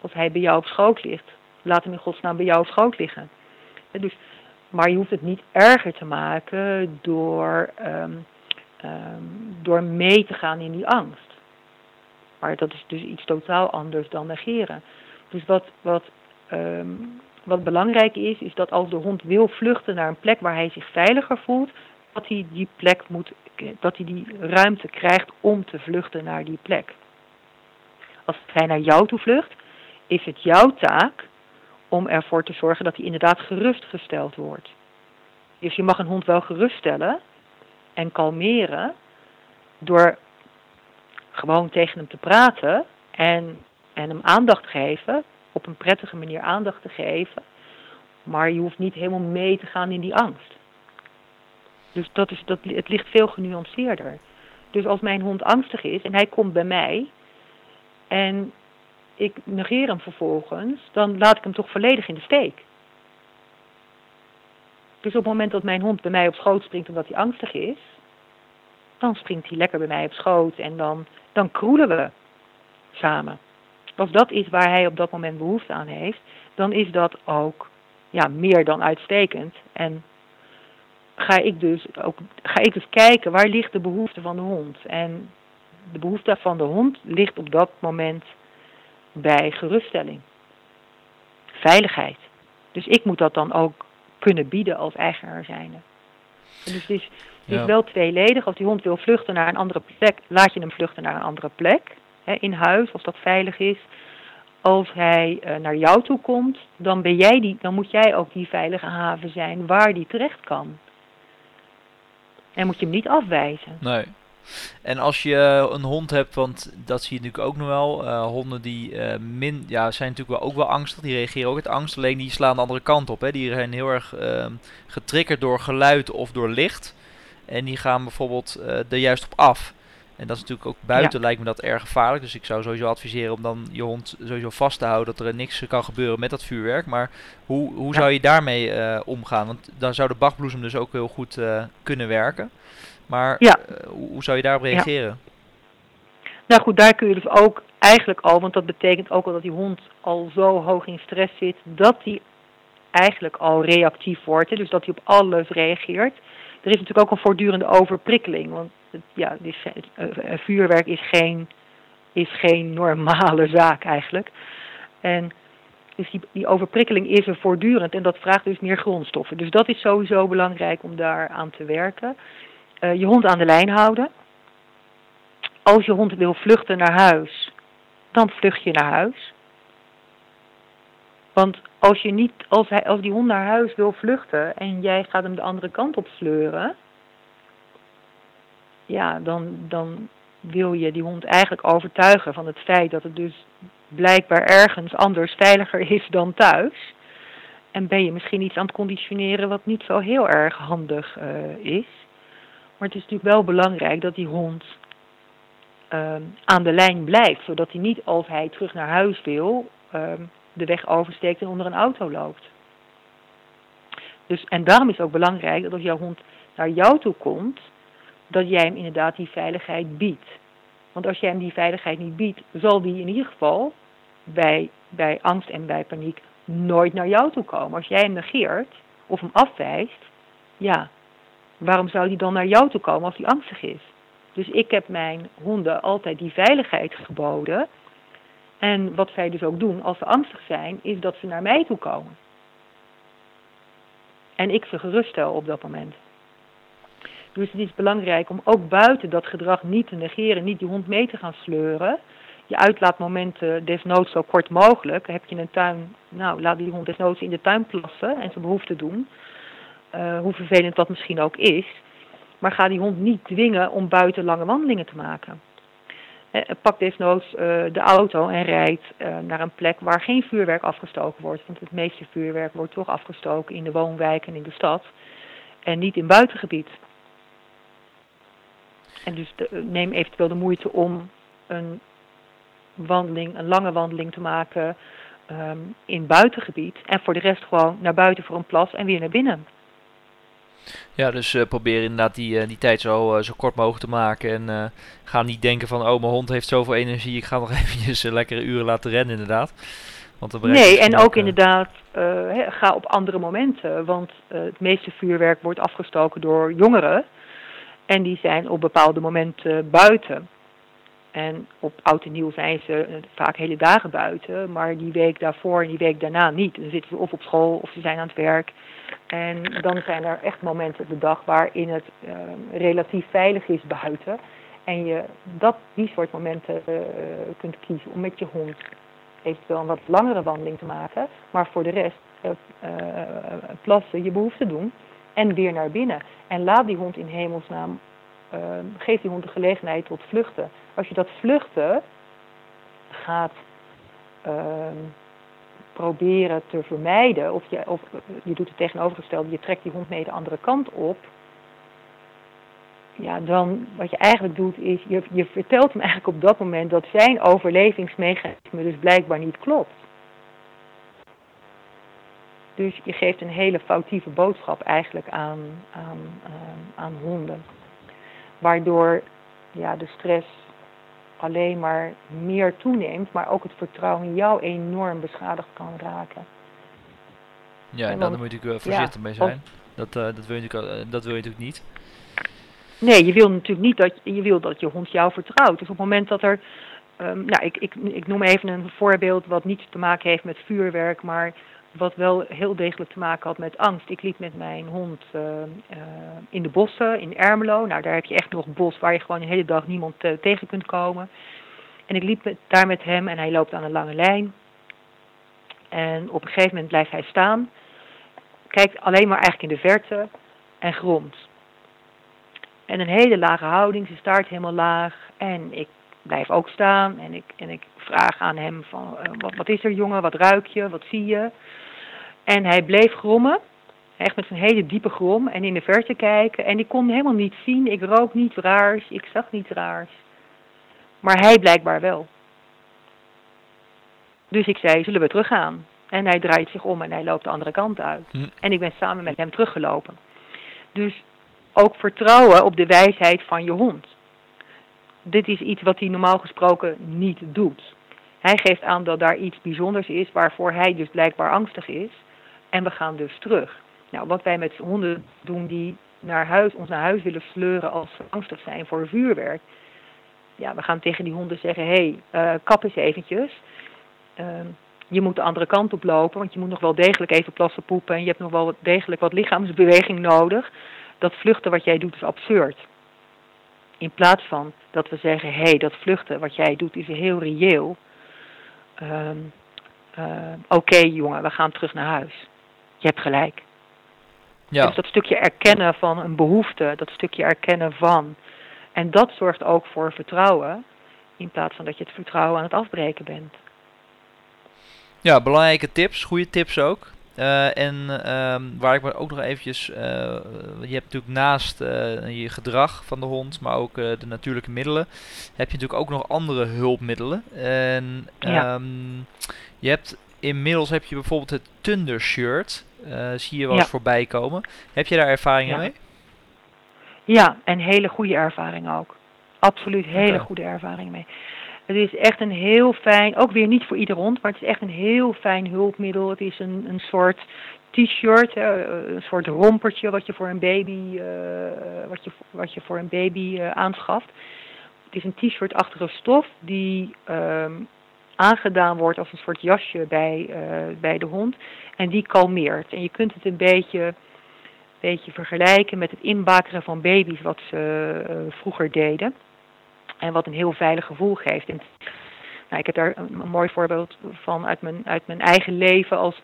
als hij bij jou op schoot ligt, laat hem in godsnaam bij jou op schoot liggen. Dus, maar je hoeft het niet erger te maken door, um, um, door mee te gaan in die angst. Maar dat is dus iets totaal anders dan negeren. Dus wat, wat, um, wat belangrijk is, is dat als de hond wil vluchten naar een plek waar hij zich veiliger voelt, dat hij die plek moet, dat hij die ruimte krijgt om te vluchten naar die plek. Als hij naar jou toe vlucht, is het jouw taak om ervoor te zorgen dat hij inderdaad gerustgesteld wordt. Dus je mag een hond wel geruststellen en kalmeren door gewoon tegen hem te praten en, en hem aandacht geven, op een prettige manier aandacht te geven. Maar je hoeft niet helemaal mee te gaan in die angst. Dus dat is, dat, het ligt veel genuanceerder. Dus als mijn hond angstig is en hij komt bij mij en ik negeer hem vervolgens, dan laat ik hem toch volledig in de steek. Dus op het moment dat mijn hond bij mij op schoot springt omdat hij angstig is, dan springt hij lekker bij mij op schoot en dan, dan kroelen we samen. Als dat is waar hij op dat moment behoefte aan heeft, dan is dat ook ja, meer dan uitstekend. En ga ik dus ook ga ik dus kijken waar ligt de behoefte van de hond. En de behoefte van de hond ligt op dat moment bij geruststelling. Veiligheid. Dus ik moet dat dan ook kunnen bieden als eigenaar zijnde. Dus het is, het is wel tweeledig. Als die hond wil vluchten naar een andere plek, laat je hem vluchten naar een andere plek. In huis, als dat veilig is. Als hij uh, naar jou toe komt, dan, ben jij die, dan moet jij ook die veilige haven zijn waar die terecht kan. En moet je hem niet afwijzen. Nee. En als je een hond hebt, want dat zie je natuurlijk ook nog wel. Uh, honden die min, ja, zijn natuurlijk wel ook wel angstig. Die reageren ook met angst. Alleen die slaan de andere kant op. Hè. Die zijn heel erg uh, getriggerd door geluid of door licht. En die gaan bijvoorbeeld er juist op af. En dat is natuurlijk ook buiten ja. lijkt me dat erg gevaarlijk. Dus ik zou sowieso adviseren om dan je hond sowieso vast te houden dat er niks kan gebeuren met dat vuurwerk. Maar hoe, hoe ja. zou je daarmee uh, omgaan? Want dan zou de bachbloesem dus ook heel goed uh, kunnen werken. Maar ja. uh, hoe zou je daarop reageren? Nou goed, daar kun je dus ook eigenlijk al, want dat betekent ook al dat die hond al zo hoog in stress zit, dat hij eigenlijk al reactief wordt. Hè, dus dat hij op alles reageert. Er is natuurlijk ook een voortdurende overprikkeling. Want het, ja, dus, uh, vuurwerk is geen, is geen normale zaak eigenlijk. En dus die, die overprikkeling is er voortdurend en dat vraagt dus meer grondstoffen. Dus dat is sowieso belangrijk om daar aan te werken. Je hond aan de lijn houden. Als je hond wil vluchten naar huis, dan vlucht je naar huis. Want als, je niet, als, hij, als die hond naar huis wil vluchten en jij gaat hem de andere kant op sleuren, ja, dan, dan wil je die hond eigenlijk overtuigen van het feit dat het dus blijkbaar ergens anders veiliger is dan thuis. En ben je misschien iets aan het conditioneren wat niet zo heel erg handig uh, is. Maar het is natuurlijk wel belangrijk dat die hond uh, aan de lijn blijft. Zodat hij niet als hij terug naar huis wil, uh, de weg oversteekt en onder een auto loopt. Dus, en daarom is het ook belangrijk dat als jouw hond naar jou toe komt, dat jij hem inderdaad die veiligheid biedt. Want als jij hem die veiligheid niet biedt, zal die in ieder geval bij, bij angst en bij paniek nooit naar jou toe komen. Als jij hem negeert of hem afwijst, ja, waarom zou die dan naar jou toe komen als hij angstig is? Dus ik heb mijn honden altijd die veiligheid geboden. En wat zij dus ook doen als ze angstig zijn, is dat ze naar mij toe komen. En ik ze geruststel op dat moment. Dus het is belangrijk om ook buiten dat gedrag niet te negeren, niet die hond mee te gaan sleuren. Je uitlaatmomenten desnoods zo kort mogelijk. Heb je een tuin, nou laat die hond desnoods in de tuin plassen en zijn behoefte doen. Uh, hoe vervelend dat misschien ook is. Maar ga die hond niet dwingen om buiten lange wandelingen te maken. Eh, pak desnoods uh, de auto en rijdt uh, naar een plek waar geen vuurwerk afgestoken wordt. Want het meeste vuurwerk wordt toch afgestoken in de woonwijk en in de stad. En niet in buitengebied. En dus neem eventueel de moeite om een wandeling, een lange wandeling te maken um, in buitengebied. En voor de rest gewoon naar buiten voor een plas en weer naar binnen. Ja, dus uh, probeer inderdaad die, uh, die tijd zo, uh, zo kort mogelijk te maken. En ga niet denken van, oh, mijn hond heeft zoveel energie, ik ga nog eventjes lekkere uren laten rennen, inderdaad. Want nee, en ook inderdaad, he, ga op andere momenten. Want het meeste vuurwerk wordt afgestoken door jongeren. En die zijn op bepaalde momenten buiten. En op oud en nieuw zijn ze vaak hele dagen buiten, maar die week daarvoor en die week daarna niet. Dan zitten ze of op school of ze zijn aan het werk. En dan zijn er echt momenten op de dag waarin het uh, relatief veilig is buiten. En je dat, die soort momenten uh, kunt kiezen om met je hond eventueel een wat langere wandeling te maken. Maar voor de rest uh, plassen, je behoefte doen en weer naar binnen. En laat die hond in hemelsnaam, geef die hond de gelegenheid tot vluchten. Als je dat vluchten gaat proberen te vermijden, of je, of je doet het tegenovergestelde, je trekt die hond mee de andere kant op, ja, dan wat je eigenlijk doet is, je, je vertelt hem eigenlijk op dat moment dat zijn overlevingsmechanisme dus blijkbaar niet klopt. Dus je geeft een hele foutieve boodschap eigenlijk aan, aan, aan, aan honden. Waardoor ja, de stress alleen maar meer toeneemt, maar ook het vertrouwen in jou enorm beschadigd kan raken. Ja, en dan, dan moet je natuurlijk voorzichtig ja, mee zijn. Dat, uh, dat, wil je natuurlijk, uh, dat wil je natuurlijk niet. Nee, je wil natuurlijk niet dat je wil dat je hond jou vertrouwt. Dus op het moment dat er, um, nou, ik, ik, ik noem even een voorbeeld wat niets te maken heeft met vuurwerk, maar wat wel heel degelijk te maken had met angst. Ik liep met mijn hond uh, uh, in de bossen, in Ermelo. Nou, daar heb je echt nog bos waar je gewoon de hele dag niemand uh, tegen kunt komen. En ik liep daar met hem en hij loopt aan een lange lijn. En op een gegeven moment blijft hij staan. Kijkt alleen maar eigenlijk in de verte en gromt. En een hele lage houding, zijn staart helemaal laag. En ik blijf ook staan en ik, en ik vraag aan hem van, wat, wat is er jongen, wat ruik je, wat zie je? En hij bleef grommen, echt met een hele diepe grom en in de verte kijken. En ik kon helemaal niet zien, ik rook niet raars, ik zag niet raars. Maar hij blijkbaar wel. Dus ik zei, zullen we teruggaan? En hij draait zich om en hij loopt de andere kant uit. Hm. En ik ben samen met hem teruggelopen. Dus ook vertrouwen op de wijsheid van je hond. Dit is iets wat hij normaal gesproken niet doet. Hij geeft aan dat daar iets bijzonders is waarvoor hij dus blijkbaar angstig is. En we gaan dus terug. Nou, wat wij met honden doen die naar huis, ons naar huis willen sleuren als ze angstig zijn voor vuurwerk. Ja, we gaan tegen die honden zeggen, hé, hey, uh, kap eens eventjes. Uh, je moet de andere kant op lopen, want je moet nog wel degelijk even plassen poepen en je hebt nog wel degelijk wat lichaamsbeweging nodig. Dat vluchten wat jij doet is absurd. In plaats van dat we zeggen, hé, hey, dat vluchten wat jij doet is heel reëel. Uh, Oké okay, jongen, we gaan terug naar huis je hebt gelijk. Ja. Dus dat stukje erkennen van een behoefte, dat stukje erkennen van. En dat zorgt ook voor vertrouwen, in plaats van dat je het vertrouwen aan het afbreken bent. Ja, belangrijke tips, goede tips ook. Uh, en uh, waar ik me ook nog eventjes, uh, je hebt natuurlijk naast uh, je gedrag van de hond, maar ook de natuurlijke middelen, heb je natuurlijk ook nog andere hulpmiddelen. En ja. um, je hebt inmiddels heb je bijvoorbeeld het Thunder Shirt. Uh, zie je wel eens ja. voorbij komen. Heb je daar ervaringen ja. mee? Ja, en hele goede ervaringen ook. Absoluut hele okay. goede ervaringen mee. Het is echt een heel fijn, ook weer niet voor ieder hond, maar het is echt een heel fijn hulpmiddel. Het is een, een soort t-shirt, een soort rompertje wat je voor een baby, uh, wat je, wat je voor een baby uh, aanschaft. Het is een t-shirt-achtige stof die um, aangedaan wordt als een soort jasje bij, uh, bij de hond. En die kalmeert. En je kunt het een beetje, beetje vergelijken met het inbakeren van baby's wat ze uh, vroeger deden. En wat een heel veilig gevoel geeft. En, nou, ik heb daar een, mooi voorbeeld van uit mijn, uit mijn eigen leven. Als,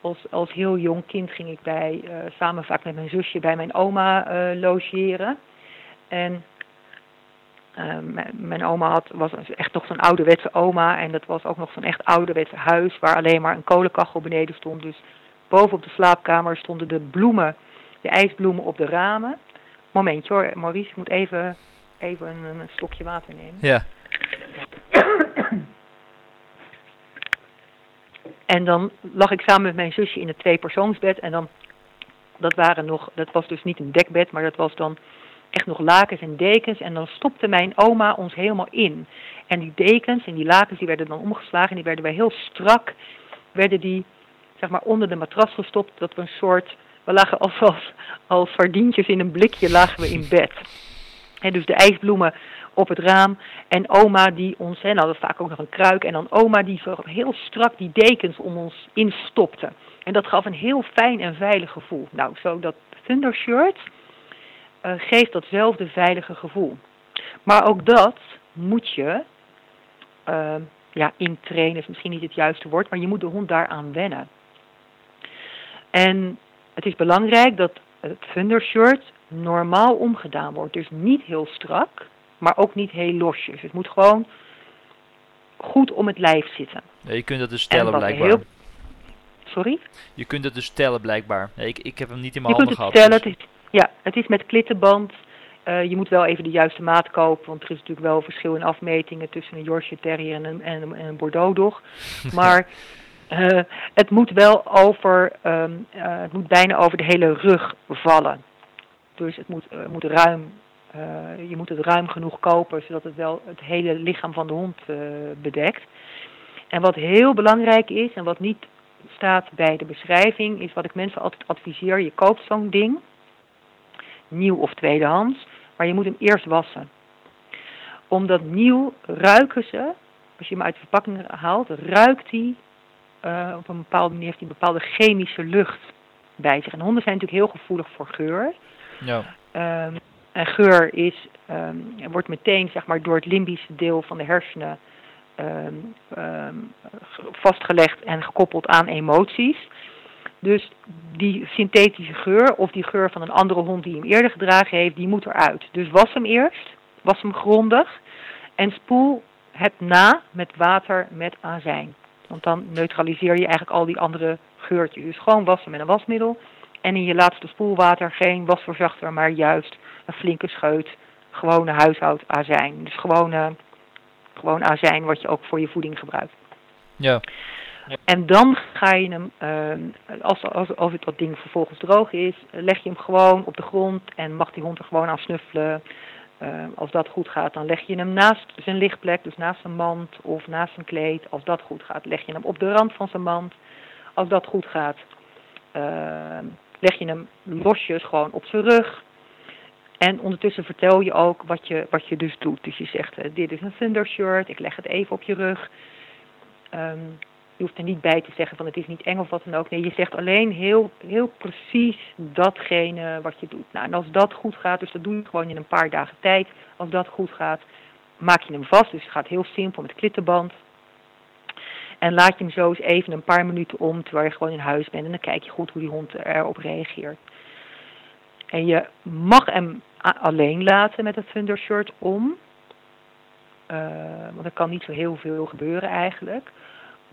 als, als heel jong kind ging ik bij, uh, samen vaak met mijn zusje bij mijn oma logeren. En uh, mijn oma had, was echt nog zo'n ouderwetse oma. En dat was ook nog zo'n echt ouderwetse huis waar alleen maar een kolenkachel beneden stond. Dus boven op de slaapkamer stonden de bloemen, de ijsbloemen op de ramen. Momentje hoor, Maurice, ik moet even, even een, een stokje water nemen. Ja. En dan lag ik samen met mijn zusje in het tweepersoonsbed. En dan, dat waren nog, dat was dus niet een dekbed, maar dat was dan echt nog lakens en dekens. En dan stopte mijn oma ons helemaal in. En die dekens en die lakens die werden dan omgeslagen en die werden wij heel strak, werden die zeg maar onder de matras gestopt. Dat we een soort, we lagen als, als, als sardientjes in een blikje lagen we in bed. En dus de ijsbloemen op het raam. En oma die ons, en hadden vaak ook nog een kruik. En dan oma die zo heel strak die dekens om ons instopte. En dat gaf een heel fijn en veilig gevoel. Nou, zo dat Thundershirt geeft datzelfde veilige gevoel. Maar ook dat moet je uh, ja, intrainen, is misschien niet het juiste woord, maar je moet de hond daaraan wennen. En het is belangrijk dat het Thundershirt normaal omgedaan wordt. Dus niet heel strak, maar ook niet heel losjes. Het moet gewoon goed om het lijf zitten. Ja, je kunt dat dus stellen blijkbaar. Heel... Sorry? Je kunt het dus stellen blijkbaar. Nee, ik, ik heb hem niet in mijn je handen gehad. Je kunt het stellen. Dus... ja, het is met klittenband. Uh, je moet wel even de juiste maat kopen, want er is natuurlijk wel verschil in afmetingen tussen een Yorkshire Terrier en een, en een, en een Bordeaux dog. Maar uh, het moet wel over, um, uh, het moet bijna over de hele rug vallen. Dus het moet, moet ruim je moet het ruim genoeg kopen, zodat het wel het hele lichaam van de hond bedekt. En wat heel belangrijk is, en wat niet staat bij de beschrijving, is wat ik mensen altijd adviseer. Je koopt zo'n ding, nieuw of tweedehands, maar je moet hem eerst wassen. Omdat nieuw ruiken ze, als je hem uit de verpakking haalt, ruikt hij uh, op een bepaalde manier, heeft hij een bepaalde chemische lucht bij zich. En honden zijn natuurlijk heel gevoelig voor geur. Ja. Um, en geur is, um, wordt meteen zeg maar, door het limbische deel van de hersenen um, um, vastgelegd en gekoppeld aan emoties. Dus die synthetische geur of die geur van een andere hond die hem eerder gedragen heeft, die moet eruit. Dus was hem eerst, was hem grondig en spoel het na met water met azijn. Want dan neutraliseer je eigenlijk al die andere geurtjes. Dus gewoon wassen met een wasmiddel. En in je laatste spoelwater geen wasverzachter, maar juist een flinke scheut gewone huishoudazijn. Dus gewone, gewoon azijn wat je ook voor je voeding gebruikt. Ja. En dan ga je hem, uh, als, als, als het dat ding vervolgens droog is, leg je hem gewoon op de grond en mag die hond er gewoon aan snuffelen. Uh, als dat goed gaat, dan leg je hem naast zijn lichtplek, dus naast zijn mand of naast zijn kleed. Als dat goed gaat, leg je hem op de rand van zijn mand. Als dat goed gaat, uh, leg je hem losjes gewoon op zijn rug. En ondertussen vertel je ook wat je, wat je dus doet. Dus je zegt, uh, dit is een Thunder shirt, ik leg het even op je rug. Um, je hoeft er niet bij te zeggen van het is niet eng of wat dan ook. Nee, je zegt alleen heel, heel precies datgene wat je doet. Nou, en als dat goed gaat, dus dat doe je gewoon in een paar dagen tijd. Als dat goed gaat, maak je hem vast. Dus het gaat heel simpel met klittenband. En laat je hem zo eens even een paar minuten om terwijl je gewoon in huis bent. En dan kijk je goed hoe die hond erop reageert. En je mag hem alleen laten met het thundershirt om. Uh, want er kan niet zo heel veel gebeuren eigenlijk.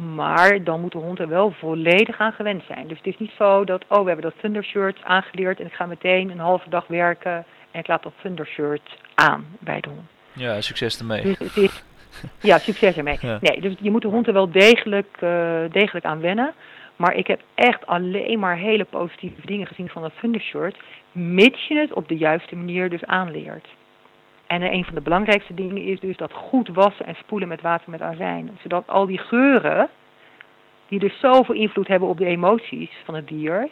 Maar dan moet de hond er wel volledig aan gewend zijn. Dus het is niet zo dat, oh we hebben dat thundershirt aangeleerd en ik ga meteen een halve dag werken en ik laat dat thundershirt aan bij de hond. Ja, succes ermee. Dus het is, ja, succes ermee. Ja. Nee, dus je moet de hond er wel degelijk, uh, degelijk aan wennen. Maar ik heb echt alleen maar hele positieve dingen gezien van dat thundershirt mits je het op de juiste manier dus aanleert. En een van de belangrijkste dingen is dus dat goed wassen en spoelen met water met azijn. Zodat al die geuren, die dus zoveel invloed hebben op de emoties van het dier,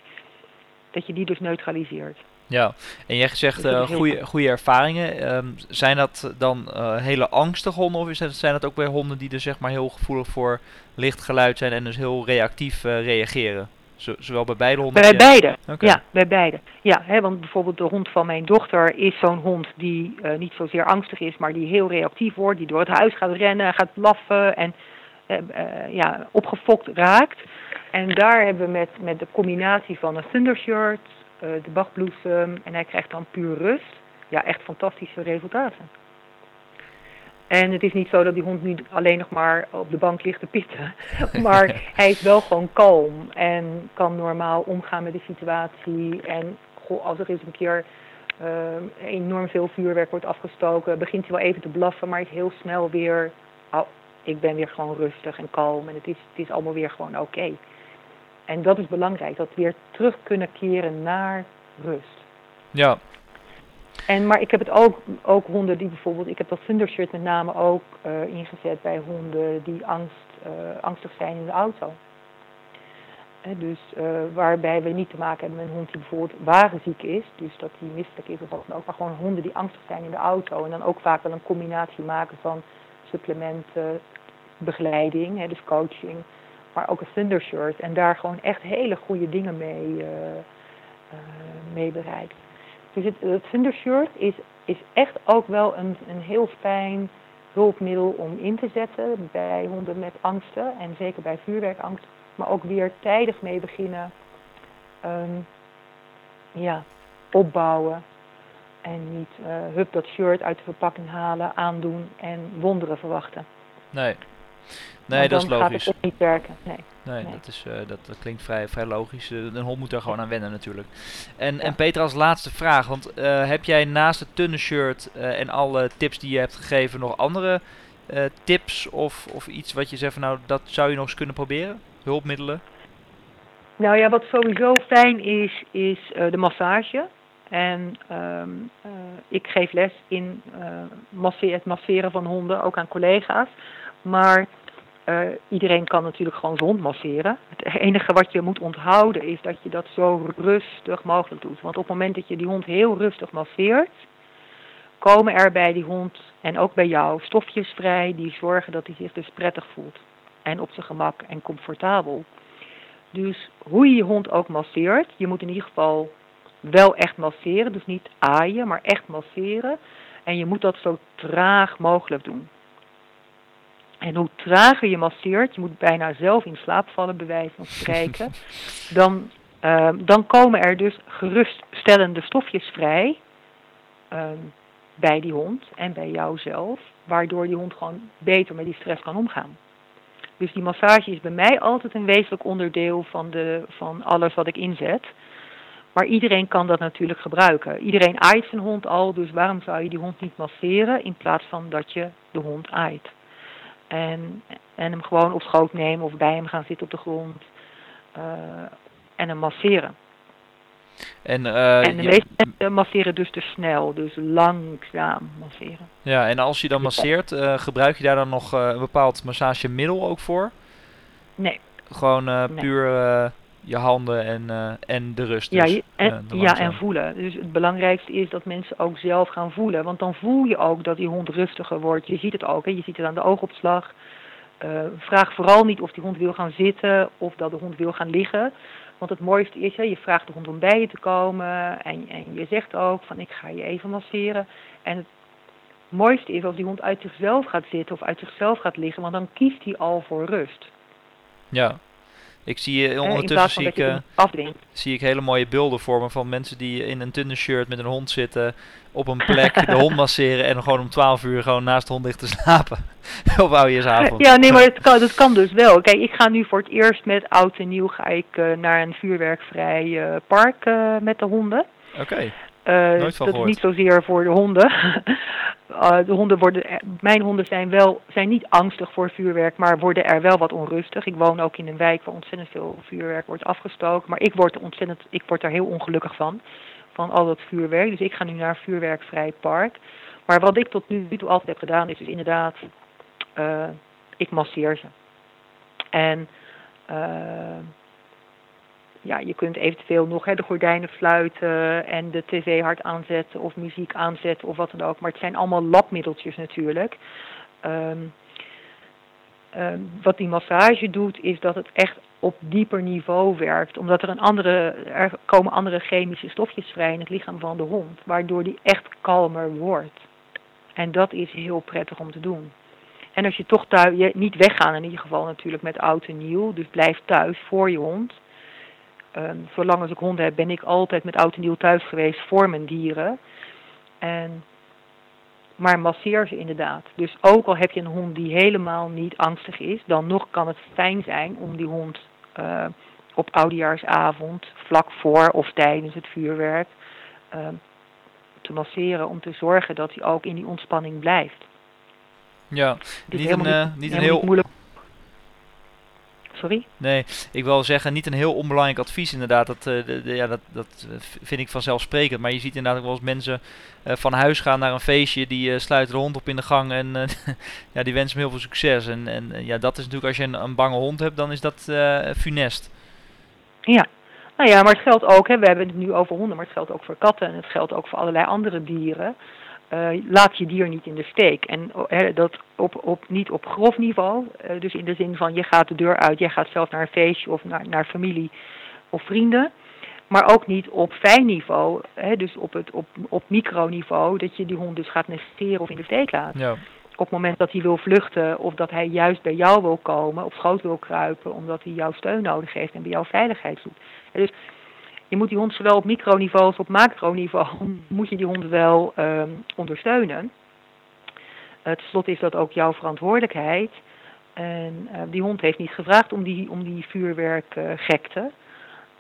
dat je die dus neutraliseert. Ja, en jij zegt uh, goede, goede ervaringen. Um, zijn dat dan uh, hele angstige honden of zijn dat ook weer honden die dus zeg maar heel gevoelig voor licht geluid zijn en dus heel reactief uh, reageren? Zowel bij beide honden? Bij beide, okay. ja, bij beide. Ja, hè, want bijvoorbeeld de hond van mijn dochter is zo'n hond die uh, niet zozeer angstig is, maar die heel reactief wordt, die door het huis gaat rennen, gaat blaffen en uh, uh, ja, opgefokt raakt. En daar hebben we met, met de combinatie van een thundershirt, de bachbloesem en hij krijgt dan puur rust, ja, echt fantastische resultaten. En het is niet zo dat die hond nu alleen nog maar op de bank ligt te pitten. Maar hij is wel gewoon kalm en kan normaal omgaan met de situatie. En als er eens een keer uh, enorm veel vuurwerk wordt afgestoken, begint hij wel even te blaffen, maar is heel snel weer. Oh, ik ben weer gewoon rustig en kalm en het is, het is allemaal weer gewoon oké. En dat is belangrijk, dat we weer terug kunnen keren naar rust. Ja, en, maar ik heb het ook, ook honden die bijvoorbeeld, ik heb dat Thundershirt met name ook uh, ingezet bij honden die angst, uh, angstig zijn in de auto. Dus waarbij we niet te maken hebben met een hond die bijvoorbeeld wagenziek is, dus dat die misselijk is of wat dan ook, maar gewoon honden die angstig zijn in de auto. En dan ook vaak wel een combinatie maken van supplementen, begeleiding, dus coaching, maar ook een Thundershirt. En daar gewoon echt hele goede dingen mee, mee bereiken. Dus het, het Thundershirt is, is echt ook wel een, een heel fijn hulpmiddel om in te zetten bij honden met angsten en zeker bij vuurwerkangst. Maar ook weer tijdig mee beginnen. Um, ja, opbouwen. En niet uh, hup dat shirt uit de verpakking halen, aandoen en wonderen verwachten. Nee, nee dat is logisch. Dan gaat het niet werken. Nee. Nee, Dat, is, uh, dat, dat, klinkt vrij, vrij logisch. Uh, een hond moet daar gewoon aan wennen natuurlijk. En, ja. en Peter, als laatste vraag. Want uh, heb jij naast het tunne shirt en alle tips die je hebt gegeven nog andere tips of, of iets wat je zegt van nou dat zou je nog eens kunnen proberen? Hulpmiddelen? Nou ja, wat sowieso fijn is, is de massage. En um, ik geef les in masseren, het masseren van honden, ook aan collega's. Maar uh, iedereen kan natuurlijk gewoon zijn hond masseren. Het enige wat je moet onthouden is dat je dat zo rustig mogelijk doet. Want op het moment dat je die hond heel rustig masseert, komen er bij die hond en ook bij jou stofjes vrij die zorgen dat hij zich dus prettig voelt. En op zijn gemak en comfortabel. Dus hoe je je hond ook masseert, je moet in ieder geval wel echt masseren. Dus niet aaien, maar echt masseren. En je moet dat zo traag mogelijk doen. En hoe trager je masseert, je moet bijna zelf in slaap vallen, bij wijze van spreken, dan, uh, dan komen er dus geruststellende stofjes vrij uh, bij die hond en bij jouzelf, waardoor die hond gewoon beter met die stress kan omgaan. Dus die massage is bij mij altijd een wezenlijk onderdeel van, de, van alles wat ik inzet. Maar iedereen kan dat natuurlijk gebruiken. Iedereen aait zijn hond al, dus waarom zou je die hond niet masseren in plaats van dat je de hond aait? En, en hem gewoon op schoot nemen of bij hem gaan zitten op de grond. Uh, en hem masseren. En, uh, en de meeste mensen masseren dus te snel, dus langzaam masseren. Ja, en als je dan masseert, uh, gebruik je daar dan nog een bepaald massagemiddel ook voor? Nee. Gewoon nee. Je handen en, uh, en de rust. Dus, ja, en, uh, ja, en voelen. Dus het belangrijkste is dat mensen ook zelf gaan voelen. Want dan voel je ook dat die hond rustiger wordt. Je ziet het ook, hè? je ziet het aan de oogopslag. Uh, vraag vooral niet of die hond wil gaan zitten of dat de hond wil gaan liggen. Want het mooiste is, hè, je vraagt de hond om bij je te komen. En, en je zegt ook van ik ga je even masseren. En het mooiste is als die hond uit zichzelf gaat zitten of uit zichzelf gaat liggen. Want dan kiest hij al voor rust. Ja, ik zie uh, ondertussen zie ik, uh, zie ik hele mooie beelden vormen van mensen die in een dunne shirt met een hond zitten, op een plek de hond masseren en gewoon om 12 uur gewoon naast de hond ligt te slapen. op oudjesavond. Ja, nee, maar dat kan, dat kan dus wel. Kijk, ik ga nu voor het eerst met oud en nieuw ga ik uh, naar een vuurwerkvrij park met de honden. Oké. Okay. Uh, dat is niet zozeer voor de honden. uh, de honden worden, mijn honden zijn, wel, zijn niet angstig voor vuurwerk, maar worden er wel wat onrustig. Ik woon ook in een wijk waar ontzettend veel vuurwerk wordt afgestoken. Maar ik word, ontzettend, ik word daar heel ongelukkig van, van al dat vuurwerk. Dus ik ga nu naar een vuurwerkvrij park. Maar wat ik tot nu toe altijd heb gedaan, is dus inderdaad, uh, ik masseer ze. En ja, je kunt eventueel nog hè, de gordijnen fluiten en de tv hard aanzetten of muziek aanzetten of wat dan ook. Maar het zijn allemaal labmiddeltjes natuurlijk. Um, um, wat die massage doet is dat het echt op dieper niveau werkt. Omdat er, een andere, er komen andere chemische stofjes vrij in het lichaam van de hond. Waardoor die echt kalmer wordt. En dat is heel prettig om te doen. En als je toch thuis, niet weggaan in ieder geval natuurlijk met oud en nieuw. Dus blijf thuis voor je hond. Um, zolang als ik honden heb, ben ik altijd met oud en nieuw thuis geweest voor mijn dieren. En, maar masseer ze inderdaad. Dus ook al heb je een hond die helemaal niet angstig is, dan nog kan het fijn zijn om die hond uh, op oudejaarsavond, vlak voor of tijdens het vuurwerk, uh, te masseren om te zorgen dat hij ook in die ontspanning blijft. Ja, niet een, uh, niet een heel... moeilijk Sorry? Nee, ik wil zeggen, niet een heel onbelangrijk advies inderdaad. Dat, uh, de, de, ja, dat, dat vind ik vanzelfsprekend. Maar je ziet inderdaad ook wel eens mensen uh, van huis gaan naar een feestje. Die uh, sluiten de hond op in de gang en ja, die wensen hem heel veel succes. En, en ja, dat is natuurlijk als je een, een bange hond hebt, dan is dat funest. Ja, nou ja, maar het geldt ook, hè, we hebben het nu over honden, maar het geldt ook voor katten en het geldt ook voor allerlei andere dieren. Uh, laat je dier niet in de steek. En uh, dat op, op, niet op grof niveau, uh, dus in de zin van je gaat de deur uit, jij gaat zelf naar een feestje of naar, naar familie of vrienden. Maar ook niet op fijn niveau, hè, dus op, het, op, op microniveau, dat je die hond dus gaat negeren of in de steek laat. Ja. Op het moment dat hij wil vluchten of dat hij juist bij jou wil komen, op schoot wil kruipen, omdat hij jouw steun nodig heeft en bij jou veiligheid zoekt. Dus je moet die hond zowel op microniveau als op macroniveau moet je die hond wel um, ondersteunen. Uh, Ten slotte is dat ook jouw verantwoordelijkheid. En uh, die hond heeft niet gevraagd om die, om die vuurwerkgekte.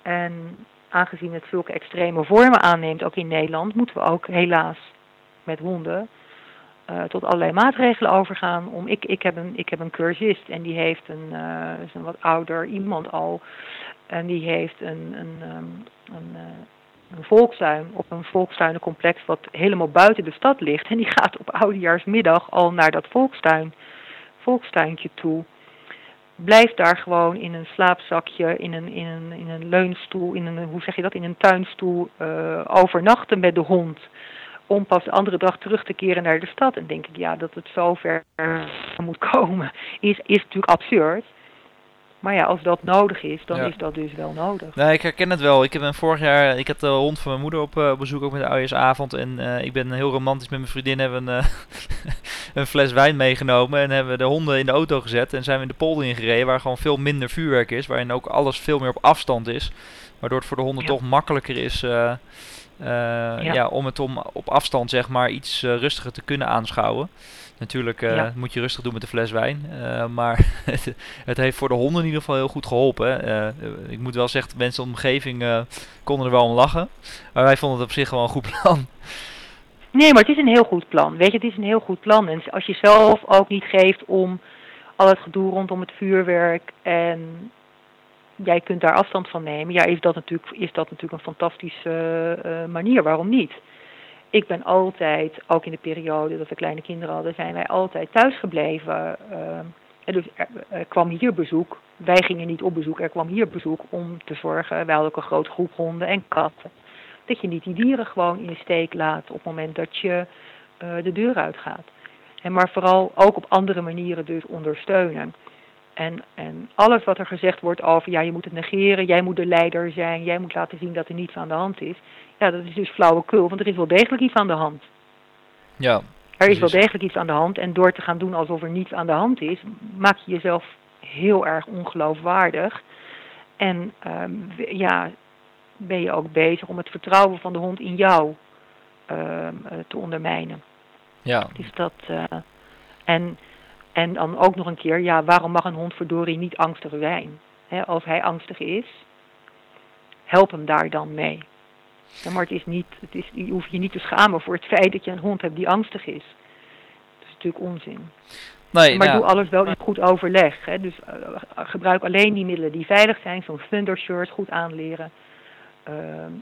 En aangezien het zulke extreme vormen aanneemt, ook in Nederland, moeten we ook helaas met honden uh, tot allerlei maatregelen overgaan. Om, ik, ik, heb een, ik heb een cursist en die heeft een, een wat ouder iemand al. En die heeft een, een, um, een, uh, een volkstuin op een volkstuinencomplex wat helemaal buiten de stad ligt. En die gaat op oudejaarsmiddag al naar dat volkstuin, volkstuintje toe. Blijft daar gewoon in een slaapzakje, in een, in een, in een leunstoel, in een, hoe zeg je dat, in een tuinstoel uh, overnachten met de hond. Om pas de andere dag terug te keren naar de stad. En denk ik, ja, dat het zover moet komen, is, is natuurlijk absurd. Maar ja, als dat nodig is, dan ja. is dat dus wel nodig. Nee, ik herken het wel. Ik heb vorig jaar, ik had de hond van mijn moeder op uh, bezoek, ook met de oudejaarsavond. En uh, ik ben heel romantisch met mijn vriendin, hebben een, uh, een fles wijn meegenomen. En hebben de honden in de auto gezet en zijn we in de polder ingereden, waar gewoon veel minder vuurwerk is. Waarin ook alles veel meer op afstand is. Waardoor het voor de honden ja. toch makkelijker is ja. om het om, op afstand zeg maar iets rustiger te kunnen aanschouwen. Natuurlijk uh, ja. moet je rustig doen met de fles wijn. Uh, maar het, het, heeft voor de honden in ieder geval heel goed geholpen. Uh, ik moet wel zeggen, mensen in de omgeving konden er wel om lachen. Maar wij vonden het op zich wel een goed plan. Nee, maar het is een heel goed plan. Weet je, het is een heel goed plan. En als je zelf ook niet geeft om al het gedoe rondom het vuurwerk en jij kunt daar afstand van nemen, ja, is dat natuurlijk, is dat natuurlijk een fantastische manier. Waarom niet? Ik ben altijd, ook in de periode dat we kleine kinderen hadden, zijn wij altijd thuis gebleven. Uh, dus er, kwam hier bezoek. Wij gingen niet op bezoek, er kwam hier bezoek om te zorgen. Wij hadden ook een grote groep honden en katten. Dat je niet die dieren gewoon in de steek laat op het moment dat je uh, de deur uitgaat. En maar vooral ook op andere manieren dus ondersteunen. En, en alles wat er gezegd wordt over, ja, je moet het negeren, jij moet de leider zijn, jij moet laten zien dat er niets aan de hand is. Ja, dat is dus flauwekul, want er is wel degelijk iets aan de hand. Ja. Er is wel degelijk iets aan de hand en door te gaan doen alsof er niets aan de hand is, maak je jezelf heel erg ongeloofwaardig. En um, ja, ben je ook bezig om het vertrouwen van de hond in jou um, te ondermijnen. Ja. Dus dat, uh, en, en dan ook nog een keer, ja, waarom mag een hond verdorie niet angstig zijn? He, als hij angstig is, help hem daar dan mee. Ja, maar het is niet, het is, je hoeft je niet te schamen voor het feit dat je een hond hebt die angstig is. Dat is natuurlijk onzin. Nee, maar nou, doe alles wel in goed overleg. Hè. Dus uh, gebruik alleen die middelen die veilig zijn, zo'n thunder shirt goed aanleren. Uh,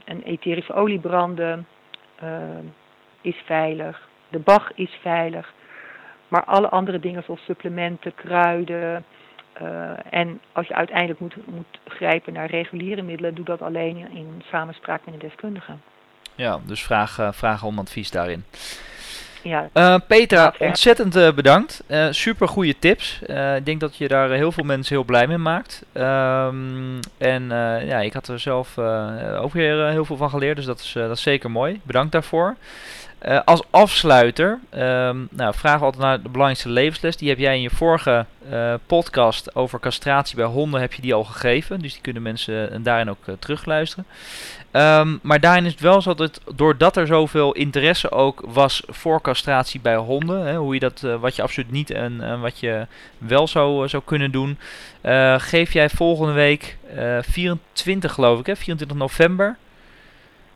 een etherische olie branden uh, is veilig. De bag is veilig. Maar alle andere dingen zoals supplementen, kruiden, uh, en als je uiteindelijk moet, moet grijpen naar reguliere middelen, doe dat alleen in, samenspraak met een deskundige. Ja, dus vraag, uh, vraag om advies daarin. Ja, uh, Petra, ontzettend uh, bedankt. Uh, super goede tips. ik denk dat je daar heel veel mensen heel blij mee maakt. Um, en ja, ik had er zelf ook weer heel veel van geleerd, dus dat is, dat is zeker mooi. Bedankt daarvoor. Uh, als afsluiter, um, nou, we altijd naar de belangrijkste levensles. Die heb jij in je vorige uh, podcast over castratie bij honden heb je die al gegeven. Dus die kunnen mensen daarin ook terugluisteren. Um, maar daarin is het wel zo dat het, doordat er zoveel interesse ook was voor castratie bij honden, hè, hoe je dat, wat je absoluut niet en wat je wel zou, zou kunnen doen, geef jij volgende week 24 geloof ik, hè, 24 november.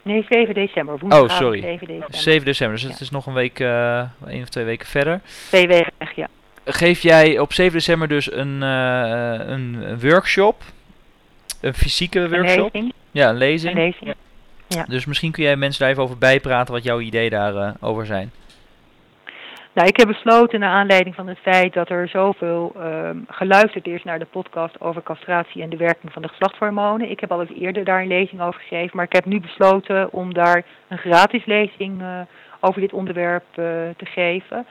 Nee, 7 december. Woensdag oh, sorry. 7 december. 7 december, dus ja. het is nog een week, uh, één of twee weken verder. Twee weken, ja. Geef jij op 7 december dus een, uh, een workshop? Een fysieke workshop? Een lezing. Ja, een lezing. Een lezing. Ja. Dus misschien kun jij mensen daar even over bijpraten wat jouw ideeën daarover uh, over zijn. Nou, ik heb besloten naar aanleiding van het feit dat er zoveel um, geluisterd is naar de podcast over castratie en de werking van de geslachtshormonen. Ik heb al eens eerder daar een lezing over gegeven, maar ik heb nu besloten om daar een gratis lezing uh, over dit onderwerp uh, te geven.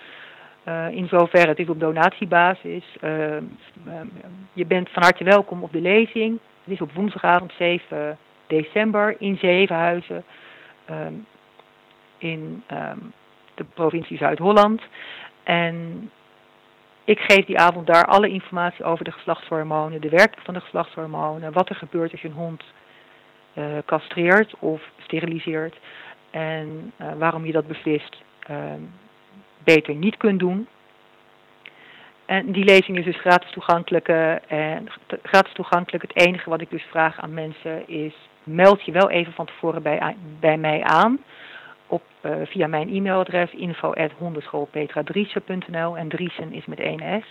Uh, in zoverre het is op donatiebasis. Ehm, je bent van harte welkom op de lezing. Het is op woensdagavond 7 december in Zevenhuizen. Um, in provincie Zuid-Holland. En ik geef die avond daar alle informatie over de geslachtshormonen, de werking van de geslachtshormonen, wat er gebeurt als je een hond uh, castreert of steriliseert en uh, waarom je dat beslist uh, beter niet kunt doen. En die lezing is dus gratis toegankelijk. en gratis toegankelijk. Het enige wat ik dus vraag aan mensen is: meld je wel even van tevoren bij, bij mij aan op, uh, via mijn e-mailadres info.hondenschoolpetradriesen.nl en Driesen is met één S.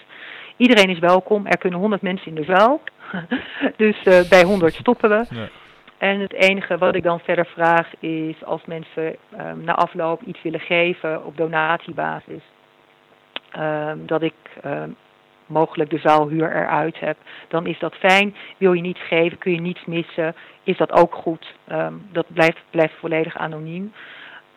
Iedereen is welkom. Er kunnen 100 mensen in de zaal. dus uh, bij 100 stoppen we. Ja. En het enige wat ik dan verder vraag is als mensen um, na afloop iets willen geven op donatiebasis. Um, dat ik um, mogelijk de zaalhuur eruit heb, dan is dat fijn. Wil je niets geven, kun je niets missen, is dat ook goed. dat blijft, blijft volledig anoniem.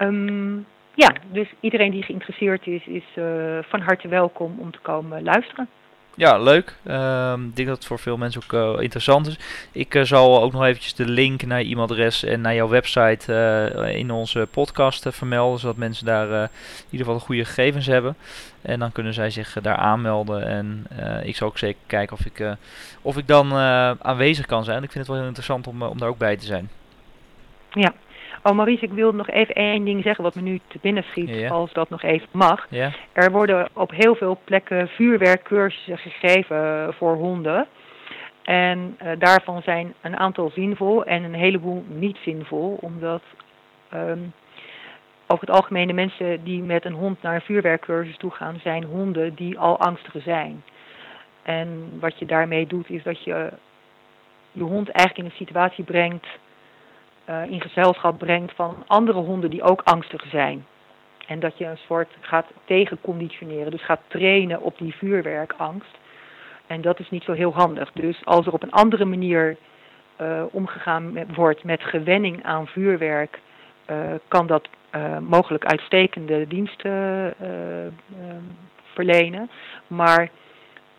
Um, ja, dus iedereen die geïnteresseerd is, is uh, van harte welkom om te komen luisteren. Ja, leuk. Um, ik denk dat het voor veel mensen ook uh, interessant is. Ik uh, zal ook nog eventjes de link naar je e-mailadres en naar jouw website in onze podcast vermelden, zodat mensen daar in ieder geval de goede gegevens hebben. En dan kunnen zij zich daar aanmelden. En ik zal ook zeker kijken of ik, of ik dan aanwezig kan zijn. Ik vind het wel heel interessant om, om daar ook bij te zijn. Ja, Oh Maurice, ik wil nog even één ding zeggen wat me nu te binnen schiet, als dat nog even mag. Er worden op heel veel plekken vuurwerkcursussen gegeven voor honden. En uh, daarvan zijn een aantal zinvol en een heleboel niet zinvol, omdat um, over het algemeen de mensen die met een hond naar een vuurwerkcursus toe gaan, zijn honden die al angstig zijn. En wat je daarmee doet, is dat je je hond eigenlijk in een situatie brengt uh, in gezelschap brengt van andere honden die ook angstig zijn. En dat je een soort gaat tegenconditioneren, dus gaat trainen op die vuurwerkangst. En dat is niet zo heel handig. Dus als er op een andere manier uh, omgegaan wordt met gewenning aan vuurwerk, uh, kan dat mogelijk uitstekende diensten verlenen. Maar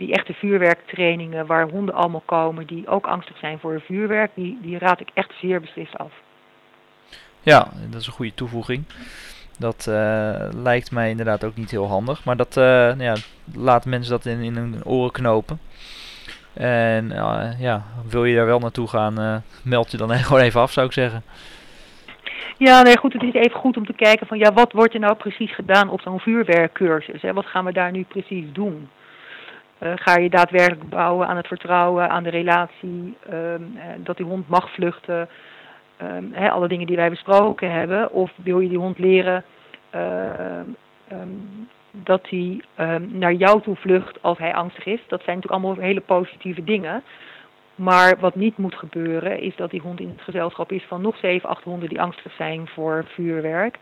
die echte vuurwerktrainingen waar honden allemaal komen die ook angstig zijn voor vuurwerk, die, die raad ik echt zeer beslist af. Ja, dat is een goede toevoeging. Dat uh, lijkt mij inderdaad ook niet heel handig. Maar dat uh, ja, laat mensen dat in, in hun oren knopen. En uh, ja, wil je daar wel naartoe gaan, meld je dan gewoon even af, zou ik zeggen. Ja, nee, goed. Het is even goed om te kijken van ja, wat wordt er nou precies gedaan op zo'n vuurwerkcursus? Hè? Wat gaan we daar nu precies doen? Uh, ga je daadwerkelijk bouwen aan het vertrouwen, aan de relatie, um, dat die hond mag vluchten, hè, alle dingen die wij besproken hebben, of wil je die hond leren um, dat hij naar jou toe vlucht als hij angstig is? Dat zijn natuurlijk allemaal hele positieve dingen. Maar wat niet moet gebeuren is dat die hond in het gezelschap is van nog zeven, acht honden die angstig zijn voor vuurwerk.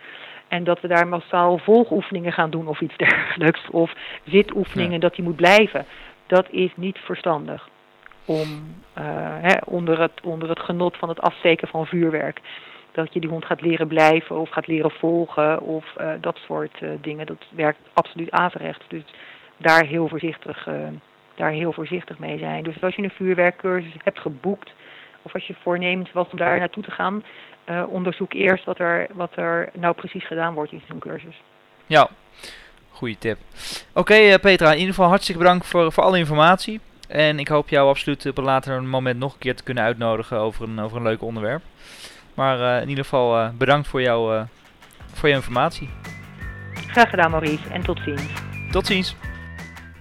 En dat we daar massaal volgoefeningen gaan doen of iets dergelijks. Of zitoefeningen, ja. dat die moet blijven. Dat is niet verstandig. Om uh, hè, onder, het, onder het genot van het afsteken van vuurwerk. Dat je die hond gaat leren blijven of gaat leren volgen of uh, dat soort uh, dingen. Dat werkt absoluut averechts. Dus daar heel voorzichtig, daar heel voorzichtig mee zijn. Dus als je een vuurwerkcursus hebt geboekt of als je voornemens was om daar naartoe te gaan, uh, onderzoek eerst wat er, wat er nou precies gedaan wordt in zo'n cursus. Ja, goede tip. Oké Petra, in ieder geval hartstikke bedankt voor, voor alle informatie. En ik hoop jou absoluut op een later moment nog een keer te kunnen uitnodigen over een, over een leuk onderwerp. Maar in ieder geval bedankt voor, jou, voor je informatie. Graag gedaan Maurice en tot ziens. Tot ziens.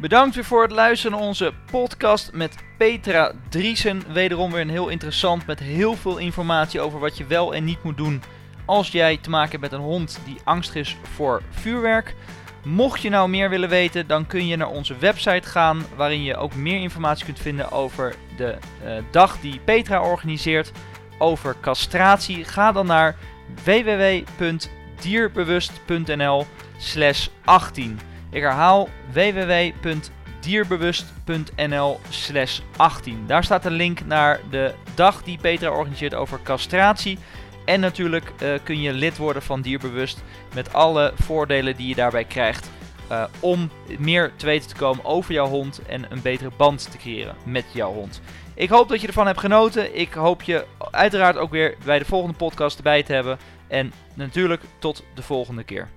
Bedankt weer voor het luisteren naar onze podcast met Petra Driesen. Wederom weer een heel interessant met heel veel informatie over wat je wel en niet moet doen als jij te maken hebt met een hond die angstig is voor vuurwerk. Mocht je nou meer willen weten, dan kun je naar onze website gaan waarin je ook meer informatie kunt vinden over de uh, dag die Petra organiseert over castratie. Ga dan naar www.dierbewust.nl slash 18. Ik herhaal www.dierbewust.nl slash 18. Daar staat een link naar de dag die Petra organiseert over castratie. En natuurlijk uh, kun je lid worden van Dierbewust met alle voordelen die je daarbij krijgt. Uh, om meer te weten te komen over jouw hond en een betere band te creëren met jouw hond. Ik hoop dat je ervan hebt genoten. Ik hoop je uiteraard ook weer bij de volgende podcast erbij te hebben. En natuurlijk tot de volgende keer.